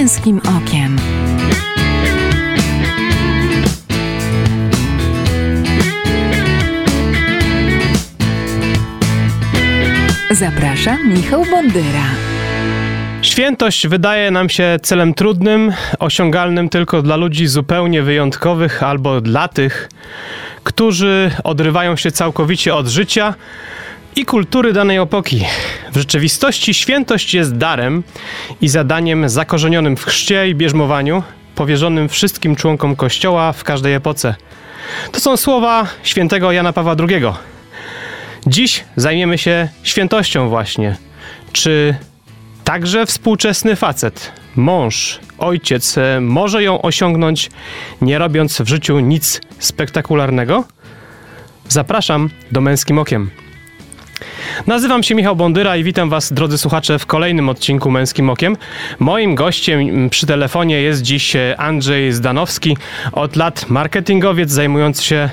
męskim okiem. Zapraszam Michał Bondyra. Świętość wydaje nam się celem trudnym, osiągalnym tylko dla ludzi zupełnie wyjątkowych albo dla tych, którzy odrywają się całkowicie od życia i kultury danej epoki. W rzeczywistości świętość jest darem i zadaniem zakorzenionym w chrzcie i bierzmowaniu, powierzonym wszystkim członkom Kościoła w każdej epoce. To są słowa świętego Jana Pawła II. Dziś zajmiemy się świętością właśnie. Czy także współczesny facet, mąż, ojciec e, może ją osiągnąć, nie robiąc w życiu nic spektakularnego? Zapraszam do Męskim Okiem. Nazywam się Michał Bondyra i witam Was, drodzy słuchacze, w kolejnym odcinku Męskim Okiem. Moim gościem przy telefonie jest dziś e, Andrzej Zdanowski, od lat marketingowiec zajmujący się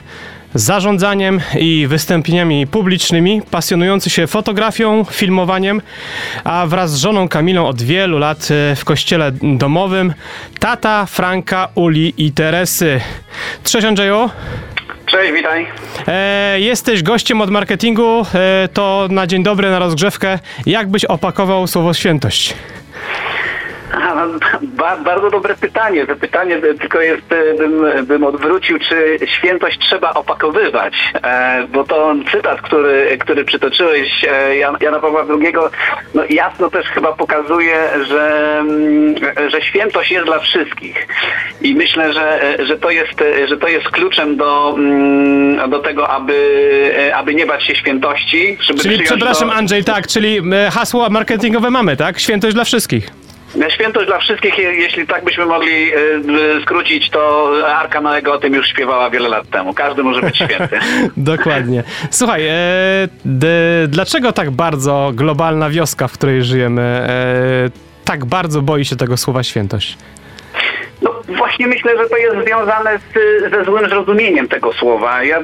zarządzaniem i wystąpieniami publicznymi, pasjonujący się fotografią, filmowaniem, a wraz z żoną Kamilą od wielu lat e, w kościele domowym, tata Franka, Uli i Teresy. Cześć Andrzeju. Cześć, witaj. E, jesteś gościem od marketingu, e, to na dzień dobry, na rozgrzewkę. Jak byś opakował słowo świętość? Ba, bardzo dobre pytanie. To pytanie tylko jest, e, bym, bym odwrócił, czy świętość trzeba opakowywać, e, bo to cytat, który, który przytoczyłeś e, Jan, Jana Pawła II, no jasno też chyba pokazuje, że, mm, że świętość jest dla wszystkich. I myślę, że, że, to, jest, że to jest kluczem do, mm, do tego, aby, aby nie bać się świętości. Żeby Czyli, przepraszam to- Andrzej, tak, czyli e, hasło marketingowe mamy, tak? Świętość dla wszystkich. Świętość dla wszystkich, je- jeśli tak byśmy mogli e, skrócić, to Arka Noego o tym już śpiewała wiele lat temu. Każdy może być święty. Dokładnie. Słuchaj, e, d, dlaczego tak bardzo globalna wioska, w której żyjemy, e, tak bardzo boi się tego słowa świętość? Właśnie myślę, że to jest związane z, ze złym zrozumieniem tego słowa. Ja y,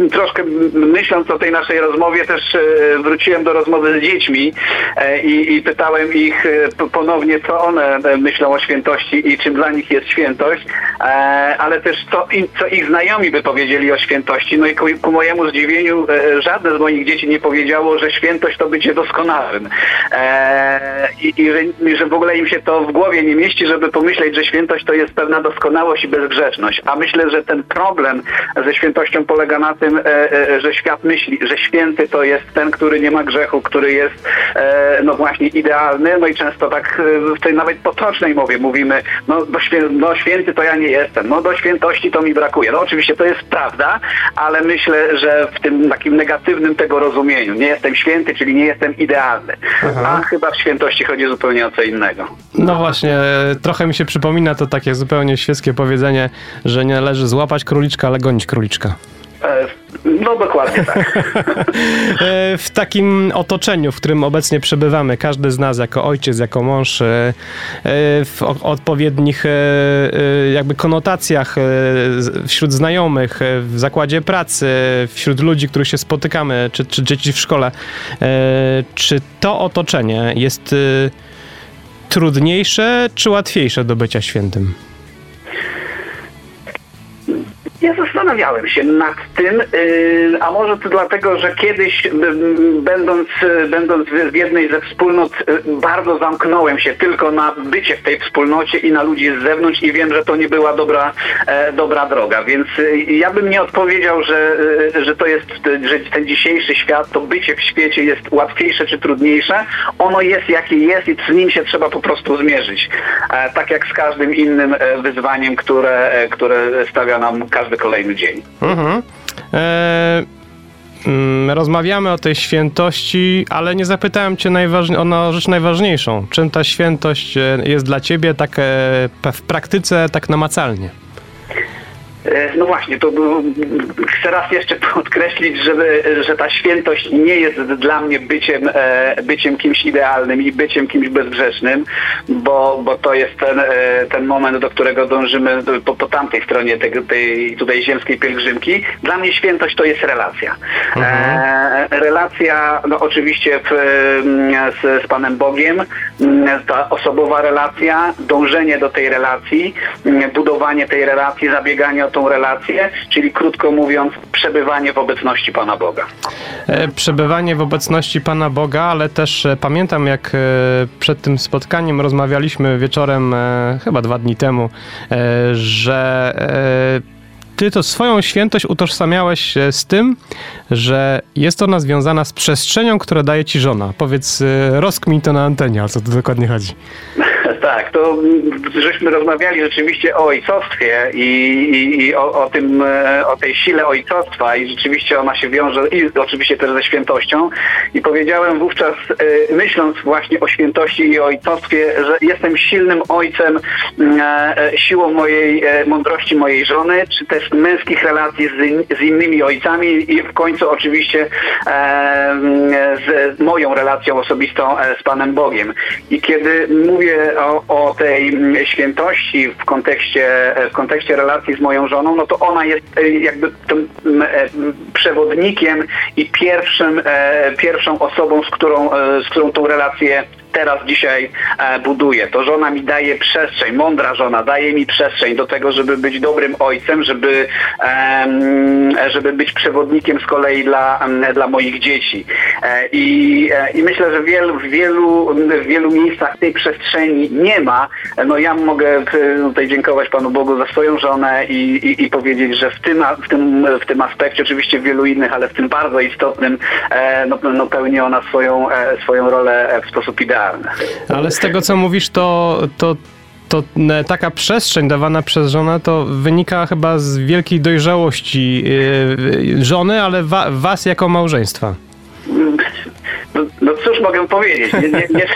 y, troszkę myśląc o tej naszej rozmowie też y, wróciłem do rozmowy z dziećmi e, i, i pytałem ich ponownie, co one e, myślą o świętości i czym dla nich jest świętość, e, ale też co, co ich znajomi by powiedzieli o świętości. No i ku, ku mojemu zdziwieniu żadne z moich dzieci nie powiedziało, że świętość to bycie doskonałym. I, i że, i że w ogóle im się to w głowie nie mieści, żeby pomyśleć, że świętość to jest pewna doskonałość i bezgrzeczność. A myślę, że ten problem ze świętością polega na tym, e, e, że świat myśli, że święty to jest ten, który nie ma grzechu, który jest e, no właśnie idealny. No i często tak w tej nawet potocznej mowie mówimy, no, do świę, no święty to ja nie jestem, no do świętości to mi brakuje. No oczywiście to jest prawda, ale myślę, że w tym takim negatywnym tego rozumieniu, nie jestem święty, czyli nie jestem idealny. A chyba w świętości chodzi zupełnie o co innego. No właśnie, trochę mi się przypomina to takie zupełnie świeckie powiedzenie, że nie należy złapać króliczka, ale gonić króliczka. E, No dokładnie tak. E, w takim otoczeniu, w którym obecnie przebywamy, każdy z nas jako ojciec, jako mąż, e, w odpowiednich jakby konotacjach wśród znajomych, w zakładzie pracy, wśród ludzi, których się spotykamy, czy, czy dzieci w szkole, czy to otoczenie jest trudniejsze czy łatwiejsze do bycia świętym? Ja zastanawiałem się nad tym, yy, a może to dlatego, że kiedyś m, będąc, y, będąc w jednej ze wspólnot y, bardzo zamknąłem się tylko na bycie w tej wspólnocie i na ludzi z zewnątrz i wiem, że to nie była dobra, e, dobra droga, więc y, ja bym nie odpowiedział, że, y, że to jest, y, że ten dzisiejszy świat, to bycie w świecie jest łatwiejsze czy trudniejsze. Ono jest jakie jest i z nim się trzeba po prostu zmierzyć. E, tak jak z każdym innym e, wyzwaniem, które, które stawia nam każdy kolejny dzień. Mhm. E, mm, rozmawiamy o tej świętości, ale nie zapytałem cię o rzecz najważniejszą. Czym ta świętość e, jest dla ciebie tak e, w praktyce, tak namacalnie? E, No właśnie, to chcę raz jeszcze podkreślić, żeby, że ta świętość nie jest dla mnie byciem, e, byciem kimś idealnym i byciem kimś bezgrzecznym, bo, bo to jest ten, e, ten moment, do którego dążymy po, po tamtej stronie tego, tej tutaj ziemskiej pielgrzymki. Dla mnie świętość to jest relacja. E, relacja, no oczywiście w, mm, z, z Panem Bogiem, mm, ta osobowa relacja, dążenie do tej relacji, mm, budowanie tej relacji, zabieganie o tą relację, czyli krótko mówiąc, przebywanie w obecności Pana Boga. E, Przebywanie w obecności Pana Boga, ale też e, pamiętam, jak e, przed tym spotkaniem rozmawialiśmy wieczorem, chyba dwa dni temu, że ty to swoją świętość utożsamiałeś e, z tym, że jest ona związana z przestrzenią, którą daje ci żona. Powiedz, e, rozkmin to na antenie, o co tu dokładnie chodzi. Tak, to mm, żeśmy rozmawiali rzeczywiście o ojcostwie i, i, i o, o tym, e, o tej sile ojcostwa i rzeczywiście ona się wiąże i oczywiście też ze świętością i powiedziałem wówczas, e, myśląc właśnie o świętości i o ojcostwie, że jestem silnym ojcem mm, e, siłą mojej mądrości mojej żony, czy też męskich relacji z, in, z innymi ojcami i w końcu oczywiście z moją relacją osobistą z Panem Bogiem. I kiedy mówię o, o tej mm, świętości w kontekście, w kontekście relacji z moją żoną, no to ona jest e, jakby tym mm, e, przewodnikiem i pierwszym, e, pierwszą osobą, z którą, z którą tą relację teraz dzisiaj e, buduję. To żona mi daje przestrzeń, mądra żona daje mi przestrzeń do tego, żeby być dobrym ojcem, żeby, żeby być przewodnikiem z kolei dla, dla moich dzieci. E, I, e, i myślę, że wielu, w, wielu, w wielu miejscach tej przestrzeni nie ma. No ja mogę tutaj dziękować Panu Bogu za swoją żonę i, i, i powiedzieć, że w tym, w, tym, w tym aspekcie, oczywiście w wielu innych, ale w tym bardzo istotnym, no, no pełni ona swoją, swoją rolę w sposób idealny. Ale z tego, co mówisz, to, to, to taka przestrzeń dawana przez żonę to wynika chyba z wielkiej dojrzałości e, żony, ale wa, was jako małżeństwa. No, no cóż mogę powiedzieć? Nie, nie, nie,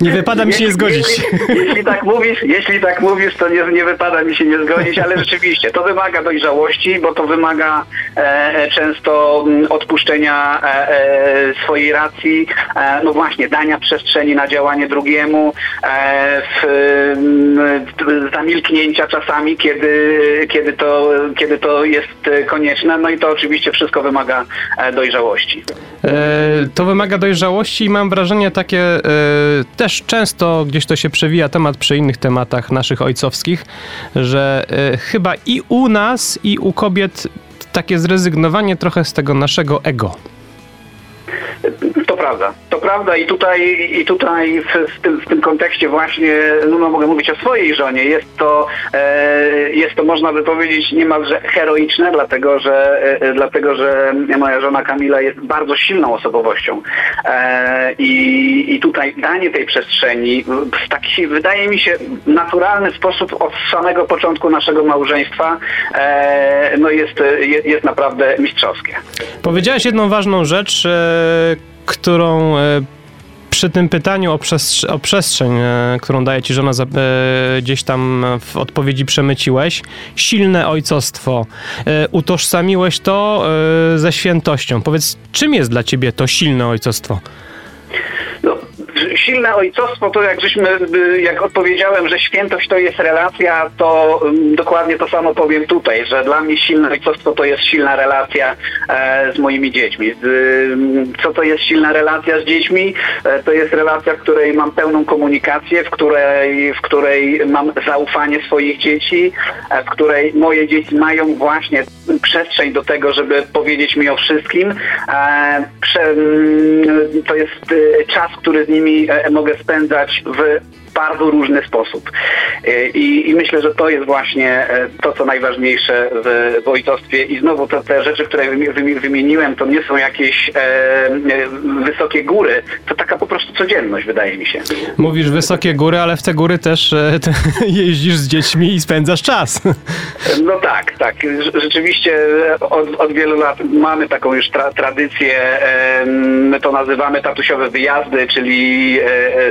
Nie wypada mi się nie zgodzić. Jeśli, jeśli tak mówisz, jeśli tak mówisz, to nie, nie wypada mi się nie zgodzić, ale rzeczywiście to wymaga dojrzałości, bo to wymaga e, często mm, odpuszczenia e, e, swojej racji, e, no właśnie, dania przestrzeni na działanie drugiemu, e, w, mm, w, zamilknięcia czasami, kiedy, kiedy, to, kiedy to jest e, konieczne, no i to oczywiście wszystko wymaga e, dojrzałości. E, To wymaga dojrzałości i mam wrażenie takie, e, też często gdzieś to się przewija temat przy innych tematach naszych ojcowskich, że e, chyba i u nas, i u kobiet takie zrezygnowanie trochę z tego naszego ego. To prawda, to prawda i tutaj, i tutaj w, w, tym, w tym kontekście właśnie, no, no mogę mówić o swojej żonie, jest to, e, jest to można by powiedzieć niemalże heroiczne, dlatego że, e, dlatego, że moja żona Kamila jest bardzo silną osobowością. E, i, i tutaj danie tej przestrzeni w taki, wydaje mi się, naturalny sposób od samego początku naszego małżeństwa e, no jest, jest, jest naprawdę mistrzowskie. Powiedziałeś jedną ważną rzecz, e, którą e, przy tym pytaniu o, przestrz- o przestrzeń, e, którą daje ci żona, e, gdzieś tam w odpowiedzi przemyciłeś. Silne ojcostwo. Utożsamiłeś to ze świętością. Powiedz, czym jest dla ciebie to silne ojcostwo? Silne ojcostwo to jak żeśmy, y, jak odpowiedziałem, że świętość to jest relacja, to ym, dokładnie to samo powiem tutaj, że dla mnie silne ojcostwo to jest silna relacja e, z moimi dziećmi. Ym, co to jest silna relacja z dziećmi? E, to jest relacja, w której mam pełną komunikację, w której, w której mam zaufanie swoich dzieci, e, w której moje dzieci mają właśnie przestrzeń do tego, żeby powiedzieć mi o wszystkim. Mm, to jest e, czas, który z nimi mogę spędzać w bardzo różny sposób. E, I, I myślę, że to jest właśnie e, to, co najważniejsze w, w ojcostwie. I znowu te, te rzeczy, które wymi- wymi- wymieniłem, to nie są jakieś e, e, wysokie góry, to taka po prostu codzienność, wydaje mi się. Mówisz wysokie góry, ale w te góry też e, te, jeździsz z dziećmi i spędzasz czas. No tak, tak. Rz- Rzeczywiście od, od wielu lat mamy taką już tra tradycję, em, my to nazywamy tatusiowe wyjazdy, czyli czyli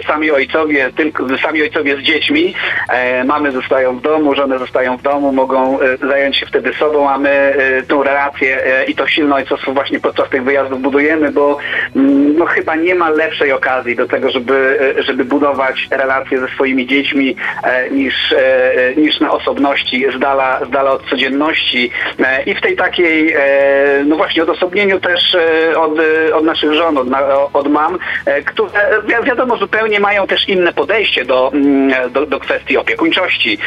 sami ojcowie, tylko sami ojcowie z dziećmi. Mamy zostają w domu, żony zostają w domu, mogą zająć się wtedy sobą, a my tą relację i to silne ojcostwo właśnie podczas tych wyjazdów budujemy, bo mm, no, chyba nie ma lepszej okazji do tego, żeby, żeby budować relacje ze swoimi dziećmi niż, niż na osobności, z dala, z dala od codzienności i w tej takiej, no właśnie odosobnieniu też od, od naszych żon, od, od mam, które wiadomo zupełnie mają też inne podejście do, mm, do, do kwestii opiekuńczości,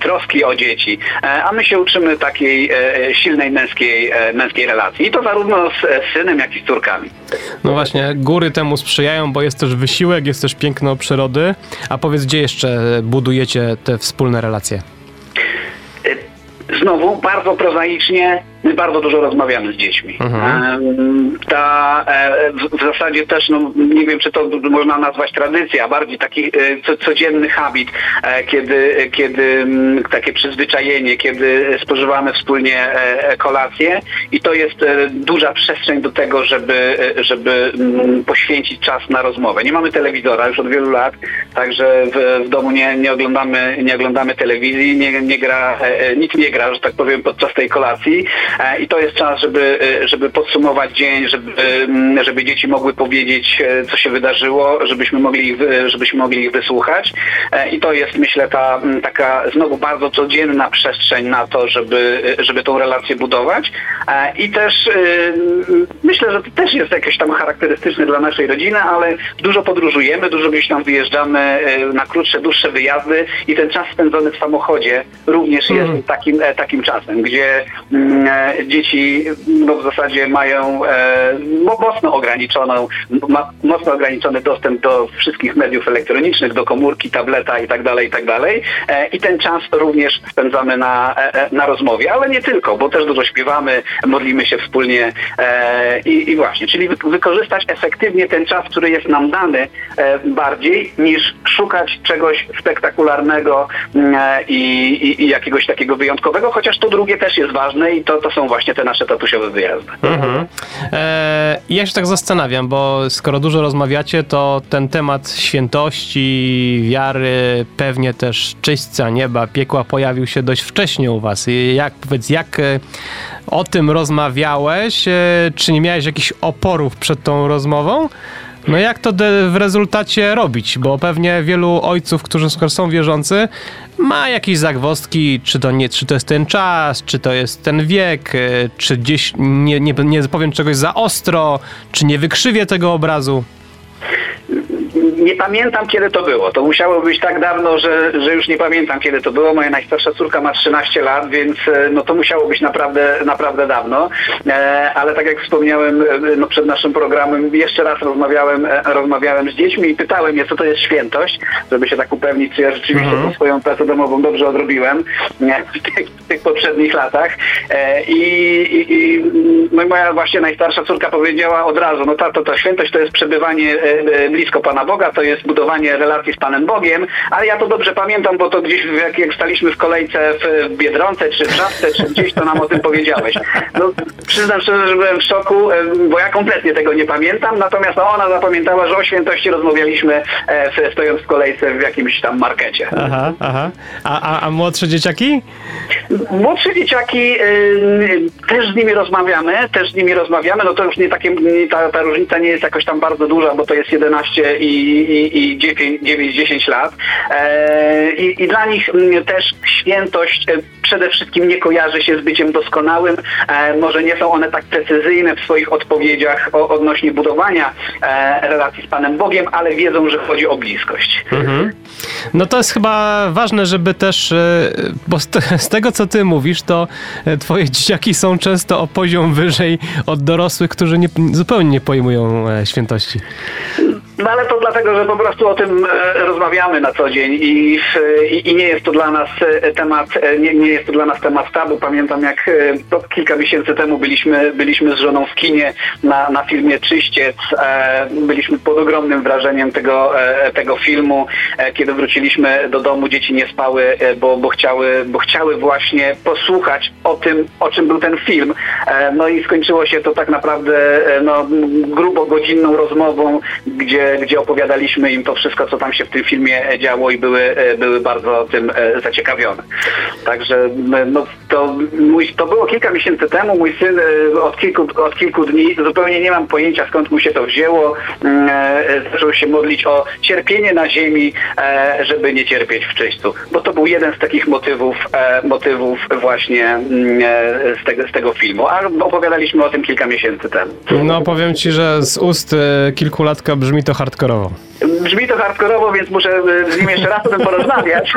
troski o dzieci, a my się uczymy takiej silnej męskiej, męskiej relacji i to zarówno z, z synem, jak i z córkami. No właśnie, góry temu sprzyjają, bo jest też wysiłek, jest też piękno przyrody, a powiedz, gdzie jeszcze budujecie te wspólne relacje? Znowu, bardzo prozaicznie, my bardzo dużo rozmawiamy z dziećmi. Mhm. Ta, e, w zasadzie też, no, nie wiem, czy to można nazwać tradycja, a bardziej taki e, codzienny habit, e, kiedy, kiedy takie przyzwyczajenie, kiedy spożywamy wspólnie kolację i to jest duża przestrzeń do tego, żeby, żeby poświęcić czas na rozmowę. Nie mamy telewizora już od wielu lat, także w, w domu nie, nie, oglądamy, nie oglądamy telewizji, nie, nie gra, nic nie gra, że tak powiem, podczas tej kolacji. E, I to jest czas, żeby, e, żeby podsumować dzień, żeby, mm, żeby dzieci mogły powiedzieć, e, co się wydarzyło, żebyśmy mogli ich, żebyśmy mogli ich wysłuchać. I to jest, myślę, ta mm, taka znowu bardzo codzienna przestrzeń na to, żeby, żeby tą relację budować. I też myślę, że to też jest jakieś tam charakterystyczne dla naszej rodziny, ale dużo podróżujemy, dużo gdzieś tam wyjeżdżamy na krótsze, dłuższe wyjazdy i ten czas spędzony w samochodzie również jest mm. takim, takim czasem, gdzie mm, dzieci no, w zasadzie mają e, mocno ograniczoną, mocno ograniczony dostęp do wszystkich mediów elektronicznych, do komórki, tableta i tak dalej, i tak. E, I ten czas również spędzamy na, na rozmowie, ale nie tylko, bo też dużo śpiewamy, modlimy się wspólnie i, i właśnie, czyli wykorzystać efektywnie ten czas, który jest nam dany bardziej niż szukać czegoś spektakularnego i, i, i jakiegoś takiego wyjątkowego, chociaż to drugie też jest ważne i to, to są właśnie te nasze tatusiowe wyjazdy. Mhm. E, ja się tak zastanawiam, bo skoro dużo rozmawiacie, to ten temat świętości, wiary, pewnie też czyśćca nieba, piekła pojawił się dość wcześnie u was. Jak, powiedz, jak e, o tym rozmawiałeś? E, czy nie miałeś jakichś oporów przed tą rozmową? No jak to w rezultacie robić? Bo pewnie wielu ojców, którzy są wierzący, ma jakieś zagwozdki, czy to, nie, czy to jest ten czas, czy to jest ten wiek, e, czy gdzieś nie, nie, nie powiem czegoś za ostro, czy nie wykrzywię tego obrazu nie pamiętam kiedy to było. To musiało być tak dawno, że, że już nie pamiętam kiedy to było. Moja najstarsza córka ma 13 lat, więc e, no to musiało być naprawdę, naprawdę dawno. E, ale tak jak wspomniałem e, no przed naszym programem, jeszcze raz rozmawiałem, rozmawiałem z dziećmi i pytałem je, co to jest świętość, żeby się tak upewnić, czy ja rzeczywiście mhm. swoją pracę domową dobrze odrobiłem w tych, w tych poprzednich latach. I, i, i no moja właśnie najstarsza córka powiedziała od razu, no tato, to świętość to jest przebywanie blisko Pana Boga, to jest budowanie relacji z Panem Bogiem, ale ja to dobrze pamiętam, bo to gdzieś jak, jak staliśmy w kolejce w Biedronce, czy w Żabce, czy gdzieś, to nam o tym powiedziałeś. No, przyznam szczerze, że byłem w szoku, bo ja kompletnie tego nie pamiętam, natomiast no, ona zapamiętała, że o świętości rozmawialiśmy e, stojąc w kolejce w jakimś tam markecie. Aha, aha. A, a, a młodsze dzieciaki? Młodsze dzieciaki y, też z nimi rozmawiamy, też z nimi rozmawiamy, no to już nie takie, nie, ta, ta różnica nie jest jakoś tam bardzo duża, bo to jest 11 i i, i 9-10 lat. E, i, I dla nich mm, też świętość e, przede wszystkim nie kojarzy się z byciem doskonałym. E, może nie są one tak precyzyjne w swoich odpowiedziach odnośnie budowania relacji z Panem Bogiem, ale wiedzą, że chodzi o bliskość. Mhm. No to jest chyba ważne, żeby też, bo z, te, z, tego co ty mówisz, to twoje dzieciaki są często o poziom wyżej od dorosłych, którzy nie, zupełnie nie pojmują świętości. No ale to dlatego, że po prostu o tym e, rozmawiamy na co dzień i, i, i nie jest to dla nas e, temat, e, nie, nie, jest to dla nas temat tabu. Pamiętam jak kilka miesięcy temu byliśmy, byliśmy z żoną w kinie na, na filmie Czyściec. Byliśmy pod ogromnym wrażeniem tego, tego filmu. Kiedy wróciliśmy do domu, dzieci nie spały, bo, bo, chciały, bo chciały właśnie posłuchać o tym, o czym był ten film. No i skończyło się to tak naprawdę no, grubo godzinną rozmową, gdzie gdzie, opowiadaliśmy im to wszystko, co tam się w tym filmie działo i były, były bardzo tym zaciekawione. Także no, to, mój, to było kilka miesięcy temu. Mój syn od kilku, od kilku dni, zupełnie nie mam pojęcia skąd mu się to wzięło, mm, zaczął się modlić o cierpienie na ziemi, żeby nie cierpieć w czyśćcu. Bo to był jeden z takich motywów, motywów właśnie mm, z tego, z tego filmu. A opowiadaliśmy o tym kilka miesięcy temu. No powiem ci, że z ust e, kilkulatka brzmi to hardkorowo. Brzmi to hardkorowo, więc muszę e, z nim jeszcze raz o tym porozmawiać,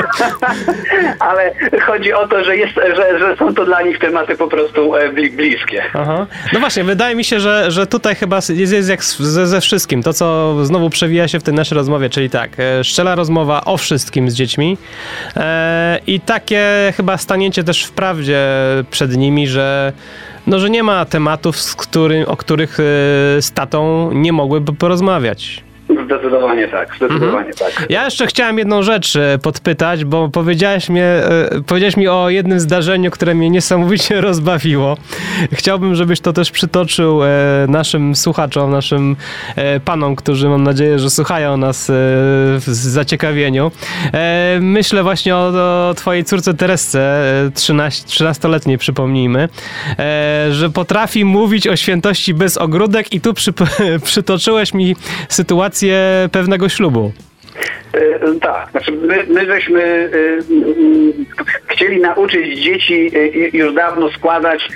ale chodzi o to, że, jest, że, że są to dla nich tematy po prostu e, bliskie. Aha. No właśnie, wydaje mi się, że, że tutaj chyba jest, jest jak ze, ze wszystkim. To, co znowu przewija się w tej naszej rozmowie, czyli tak, szczela rozmowa o wszystkim z dziećmi e, i takie chyba stanięcie też w prawdzie przed nimi, że no, że nie ma tematów, z o których z tatą nie mogłyby porozmawiać. Zdecydowanie tak, zdecydowanie mhm. tak. Ja jeszcze chciałem jedną rzecz e, podpytać, bo powiedziałeś, mnie, e, powiedziałeś mi o jednym zdarzeniu, które mnie niesamowicie rozbawiło. Chciałbym, żebyś to też przytoczył e, naszym słuchaczom, naszym panom, którzy mam nadzieję, że słuchają nas w zaciekawieniu. Myślę właśnie o, o twojej córce Teresce, 13, 13-letniej przypomnijmy, że potrafi mówić o świętości bez ogródek i tu przy, przytoczyłeś mi sytuację pewnego ślubu. E, tak, znaczy my, my żeśmy e, chcieli nauczyć dzieci e, już dawno składać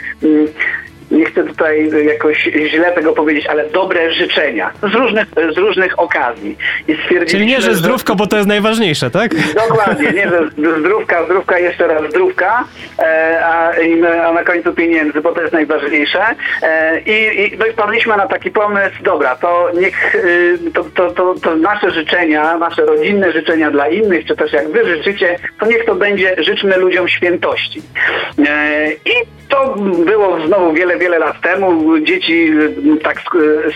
nie chcę tutaj jakoś źle tego powiedzieć, ale dobre życzenia z różnych, z różnych okazji. I Czyli nie, że zdrówko, bo to jest najważniejsze, tak? Dokładnie, nie, że zdrówka, zdrówka, jeszcze raz zdrówka, e, a, a na końcu pieniędzy, bo to jest najważniejsze. E, I, i, no i wpadliśmy na taki pomysł, dobra, to niech y, to, to, to, to nasze życzenia, nasze rodzinne życzenia dla innych, czy też jak wy życzycie, to niech to będzie życzmy ludziom świętości. E, I to było znowu wiele, wiele lat temu. Dzieci mm, tak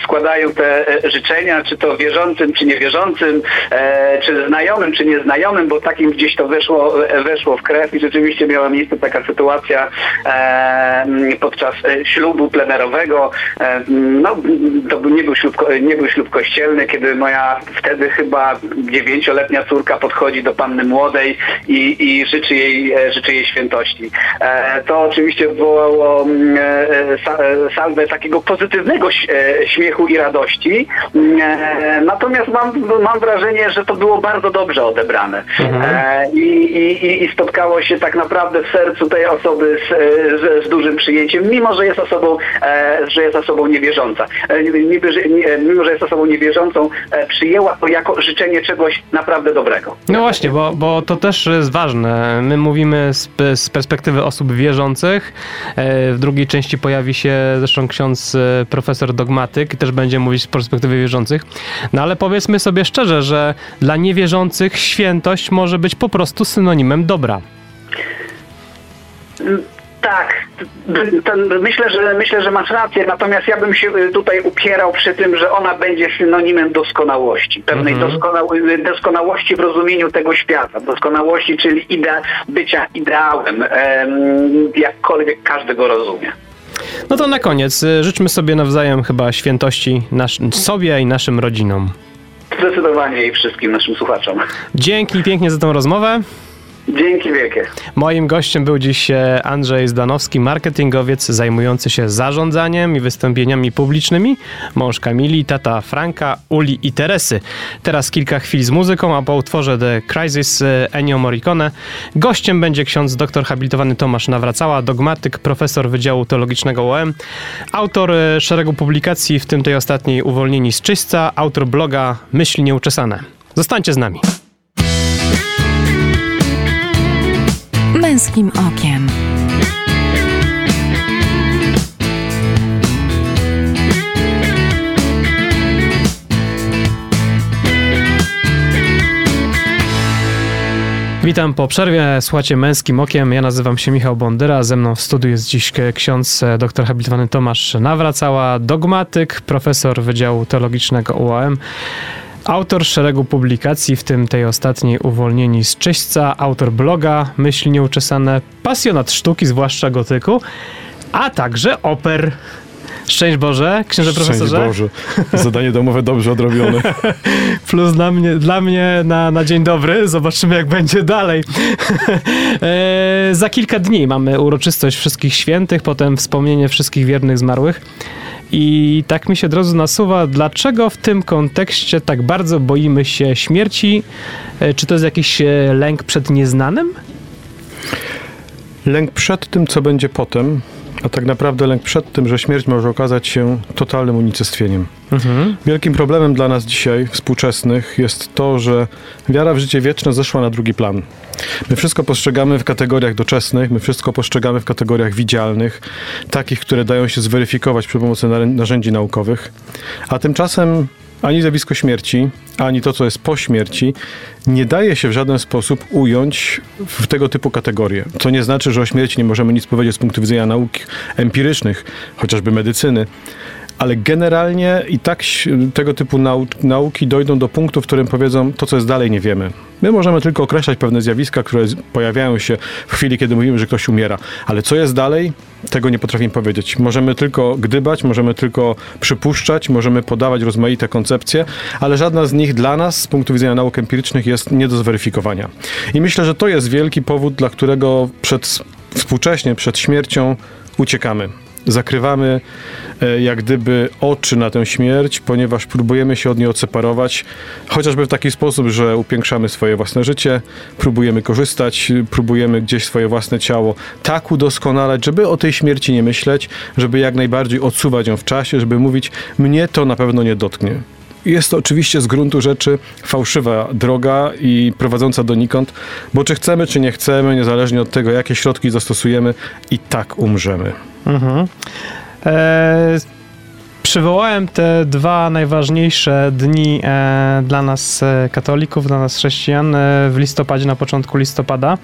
składają te e, życzenia, czy to wierzącym, czy niewierzącym, e, czy znajomym, czy nieznajomym, bo takim gdzieś to weszło, e, weszło w krew i rzeczywiście miała miejsce taka sytuacja podczas ślubu plenerowego. No, to nie był ślub, nie był ślub kościelny, kiedy moja wtedy chyba dziewięcioletnia córka podchodzi do panny młodej i, i życzy, jej, życzy jej świętości. To oczywiście wywołało salwę takiego pozytywnego e, śmiechu i radości. Mm, natomiast mam, mam wrażenie, że to było bardzo dobrze odebrane. Mhm. I, i, I spotkało się tak naprawdę w sercu tej osoby z, z, z dużym przyjęciem, mimo że jest osobą, że jest osobą niewierząca. Mimo, że jest osobą niewierzącą, przyjęła to jako życzenie czegoś naprawdę dobrego. No właśnie, bo, bo to też jest ważne. My mówimy z, z perspektywy osób wierzących, E, w drugiej części pojawi się zresztą ksiądz e, profesor dogmatyk i też będzie mówić z perspektywy wierzących. No ale powiedzmy sobie szczerze, że dla niewierzących świętość może być po prostu synonimem dobra. Tak, myślę, że myślę, że masz rację, natomiast ja bym się y, tutaj upierał przy tym, że ona będzie synonimem doskonałości, pewnej doskonał- y, doskonałości w rozumieniu tego świata, doskonałości, czyli idea, bycia ideałem, jakkolwiek każdy go rozumie. No to na koniec y, życzmy sobie nawzajem chyba świętości nasz, sobie i naszym rodzinom. Zdecydowanie i wszystkim naszym słuchaczom. Dzięki pięknie za tą rozmowę. Dzięki wielkie. Moim gościem był dziś e, Andrzej Zdanowski, marketingowiec zajmujący się zarządzaniem i wystąpieniami publicznymi. Mąż Kamili, tata Franka, Uli i Teresy. Teraz kilka chwil z muzyką, a po utworze The Crisis e, Ennio Morricone gościem będzie ksiądz doktor habilitowany Tomasz Nawracała, dogmatyk, profesor Wydziału Teologicznego UM, autor e, szeregu publikacji, w tym tej ostatniej Uwolnieni z czyśćca, autor bloga Myśli Nieuczesane. Zostańcie z nami. Męskim Okiem. Witam po przerwie, słuchacie Męskim Okiem. Ja nazywam się Michał Bondyra, ze mną w studiu jest dziś ksiądz e, doktor habilitowany Tomasz Nawracała, dogmatyk, profesor Wydziału Teologicznego UAM. Autor szeregu publikacji, w tym tej ostatniej Uwolnieni z czyśćca, autor bloga Myśli Nieuczesane, pasjonat sztuki, zwłaszcza gotyku, a także oper. Szczęść Boże, księże profesorze. Szczęść Boże. Zadanie domowe dobrze odrobione. Plus dla mnie, dla mnie na, na dzień dobry. Zobaczymy, jak będzie dalej. e, za kilka dni mamy uroczystość wszystkich świętych, potem wspomnienie wszystkich wiernych zmarłych. I tak mi się drodzy nasuwa, dlaczego w tym kontekście tak bardzo boimy się śmierci? E, czy to jest jakiś e, lęk przed nieznanym? Lęk przed tym, co będzie potem, a tak naprawdę lęk przed tym, że śmierć może okazać się totalnym unicestwieniem. Mhm. Wielkim problemem dla nas dzisiaj, współczesnych, jest to, że wiara w życie wieczne zeszła na drugi plan. My wszystko postrzegamy w kategoriach doczesnych, my wszystko postrzegamy w kategoriach widzialnych, takich, które dają się zweryfikować przy pomocy narzędzi naukowych, a tymczasem ani zjawisko śmierci, ani to, co jest po śmierci, nie daje się w żaden sposób ująć w tego typu kategorie. Co nie znaczy, że o śmierci nie możemy nic powiedzieć z punktu widzenia nauk empirycznych, chociażby medycyny, ale generalnie i tak tego typu nau nauki dojdą do punktu, w którym powiedzą, to co jest dalej nie wiemy. My możemy tylko określać pewne zjawiska, które pojawiają się w chwili, kiedy mówimy, że ktoś umiera, ale co jest dalej, tego nie potrafimy powiedzieć. Możemy tylko gdybać, możemy tylko przypuszczać, możemy podawać rozmaite koncepcje, ale żadna z nich dla nas z punktu widzenia nauk empirycznych jest nie do zweryfikowania. I myślę, że to jest wielki powód, dla którego przed, współcześnie przed śmiercią uciekamy zakrywamy e, jak gdyby oczy na tę śmierć, ponieważ próbujemy się od niej odseparować, chociażby w taki sposób, że upiększamy swoje własne życie, próbujemy korzystać, próbujemy gdzieś swoje własne ciało tak udoskonalać, żeby o tej śmierci nie myśleć, żeby jak najbardziej odsuwać ją w czasie, żeby mówić, mnie to na pewno nie dotknie. Jest to oczywiście z gruntu rzeczy fałszywa droga i prowadząca donikąd, bo czy chcemy, czy nie chcemy, niezależnie od tego, jakie środki zastosujemy, i tak umrzemy. Mhm. E, przywołałem te dwa najważniejsze dni e, dla nas e, katolików, dla nas chrześcijan e, w listopadzie, na początku listopada. E,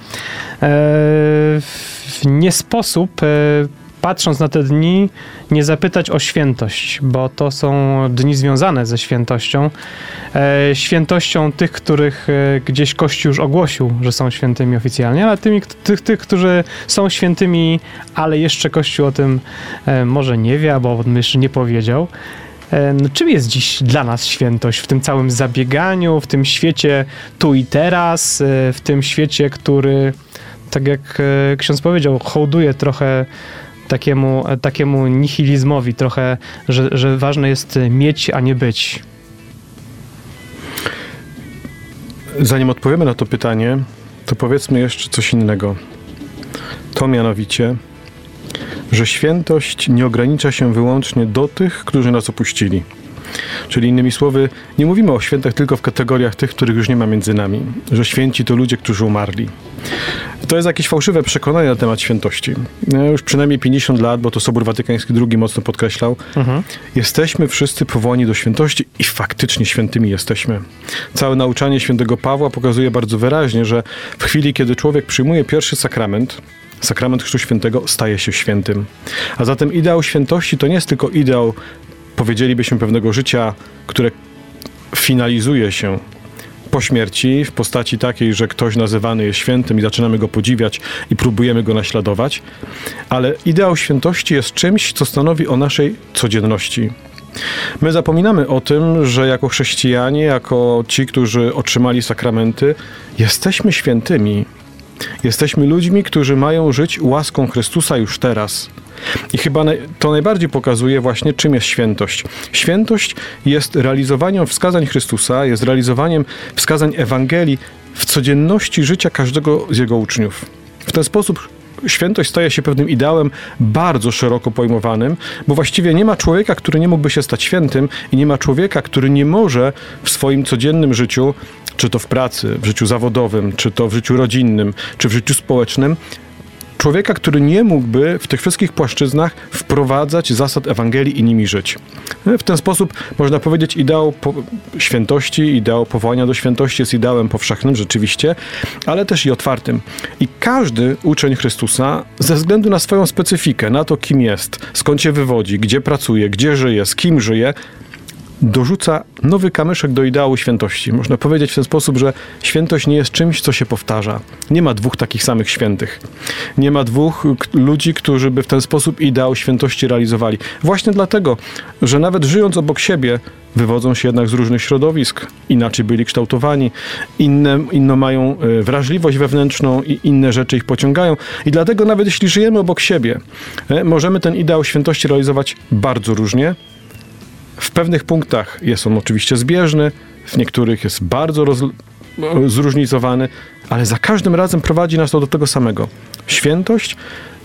w nie sposób e, patrząc na te dni, nie zapytać o świętość, bo to są dni związane ze świętością. E, świętością tych, których e, gdzieś Kościół już ogłosił, że są świętymi oficjalnie, ale tymi, tych, tych którzy są świętymi, ale jeszcze Kościół o tym e, może nie wie, albo o jeszcze nie powiedział. No, czym jest dziś dla nas świętość w tym całym zabieganiu, w tym świecie tu i teraz, w tym świecie, który, tak jak ksiądz powiedział, hołduje trochę takiemu, takiemu nihilizmowi trochę, że, że ważne jest mieć, a nie być? Zanim odpowiemy na to pytanie, to powiedzmy jeszcze coś innego. To mianowicie, że świętość nie ogranicza się wyłącznie do tych, którzy nas opuścili. Czyli innymi słowy, nie mówimy o świętach tylko w kategoriach tych, których już nie ma między nami, że święci to ludzie, którzy umarli. To jest jakieś fałszywe przekonanie na temat świętości. Już przynajmniej 50 lat, bo to Sobór Watykański II mocno podkreślał. Mhm. Jesteśmy wszyscy powołani do świętości i faktycznie świętymi jesteśmy. Całe nauczanie świętego Pawła pokazuje bardzo wyraźnie, że w chwili, kiedy człowiek przyjmuje pierwszy sakrament, sakrament Chrztu Świętego staje się świętym. A zatem ideał świętości to nie jest tylko ideał powiedzielibyśmy, pewnego życia, które finalizuje się po śmierci w postaci takiej, że ktoś nazywany jest świętym i zaczynamy go podziwiać i próbujemy go naśladować, ale ideał świętości jest czymś, co stanowi o naszej codzienności. My zapominamy o tym, że jako chrześcijanie, jako ci, którzy otrzymali sakramenty, jesteśmy świętymi. Jesteśmy ludźmi, którzy mają żyć łaską Chrystusa już teraz. I chyba to najbardziej pokazuje właśnie, czym jest świętość. Świętość jest realizowaniem wskazań Chrystusa, jest realizowaniem wskazań Ewangelii w codzienności życia każdego z jego uczniów. W ten sposób świętość staje się pewnym ideałem bardzo szeroko pojmowanym, bo właściwie nie ma człowieka, który nie mógłby się stać świętym i nie ma człowieka, który nie może w swoim codziennym życiu, czy to w pracy, w życiu zawodowym, czy to w życiu rodzinnym, czy w życiu społecznym, człowieka, który nie mógłby w tych wszystkich płaszczyznach wprowadzać zasad Ewangelii i nimi żyć. W ten sposób można powiedzieć, ideał po świętości, ideał powołania do świętości jest ideałem powszechnym rzeczywiście, ale też i otwartym. I każdy uczeń Chrystusa, ze względu na swoją specyfikę, na to, kim jest, skąd się wywodzi, gdzie pracuje, gdzie żyje, z kim żyje, dorzuca nowy kamyszek do ideału świętości. Można powiedzieć w ten sposób, że świętość nie jest czymś, co się powtarza. Nie ma dwóch takich samych świętych. Nie ma dwóch ludzi, którzy by w ten sposób ideał świętości realizowali. Właśnie dlatego, że nawet żyjąc obok siebie, wywodzą się jednak z różnych środowisk, inaczej byli kształtowani, inne, inną mają e, wrażliwość wewnętrzną i inne rzeczy ich pociągają. I dlatego nawet jeśli żyjemy obok siebie, e, możemy ten ideał świętości realizować bardzo różnie. W pewnych punktach jest on oczywiście zbieżny, w niektórych jest bardzo roz, zróżnicowany, ale za każdym razem prowadzi nas to do tego samego. Świętość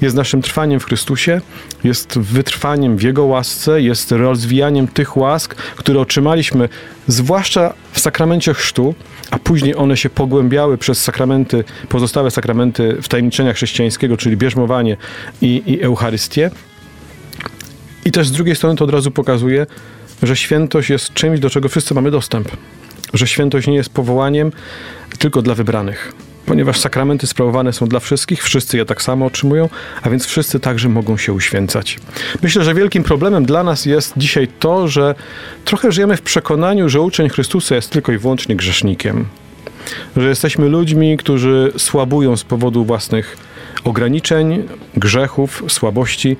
jest naszym trwaniem w Chrystusie, jest wytrwaniem w Jego łasce, jest rozwijaniem tych łask, które otrzymaliśmy, zwłaszcza w sakramencie chrztu, a później one się pogłębiały przez sakramenty, pozostałe sakramenty wtajemniczenia chrześcijańskiego, czyli bierzmowanie i, i Eucharystię. I też z drugiej strony to od razu pokazuje, że świętość jest czymś, do czego wszyscy mamy dostęp. Że świętość nie jest powołaniem tylko dla wybranych ponieważ sakramenty sprawowane są dla wszystkich, wszyscy je tak samo otrzymują, a więc wszyscy także mogą się uświęcać. Myślę, że wielkim problemem dla nas jest dzisiaj to, że trochę żyjemy w przekonaniu, że uczeń Chrystusa jest tylko i wyłącznie grzesznikiem. Że jesteśmy ludźmi, którzy słabują z powodu własnych ograniczeń, grzechów, słabości.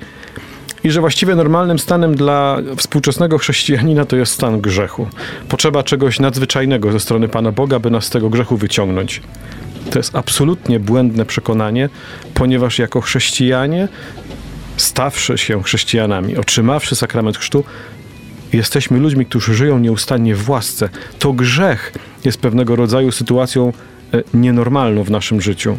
I że właściwie normalnym stanem dla współczesnego chrześcijanina to jest stan grzechu. Potrzeba czegoś nadzwyczajnego ze strony Pana Boga, by nas z tego grzechu wyciągnąć. To jest absolutnie błędne przekonanie, ponieważ jako chrześcijanie, stawszy się chrześcijanami, otrzymawszy sakrament chrztu, jesteśmy ludźmi, którzy żyją nieustannie w łasce. To grzech jest pewnego rodzaju sytuacją e, nienormalną w naszym życiu.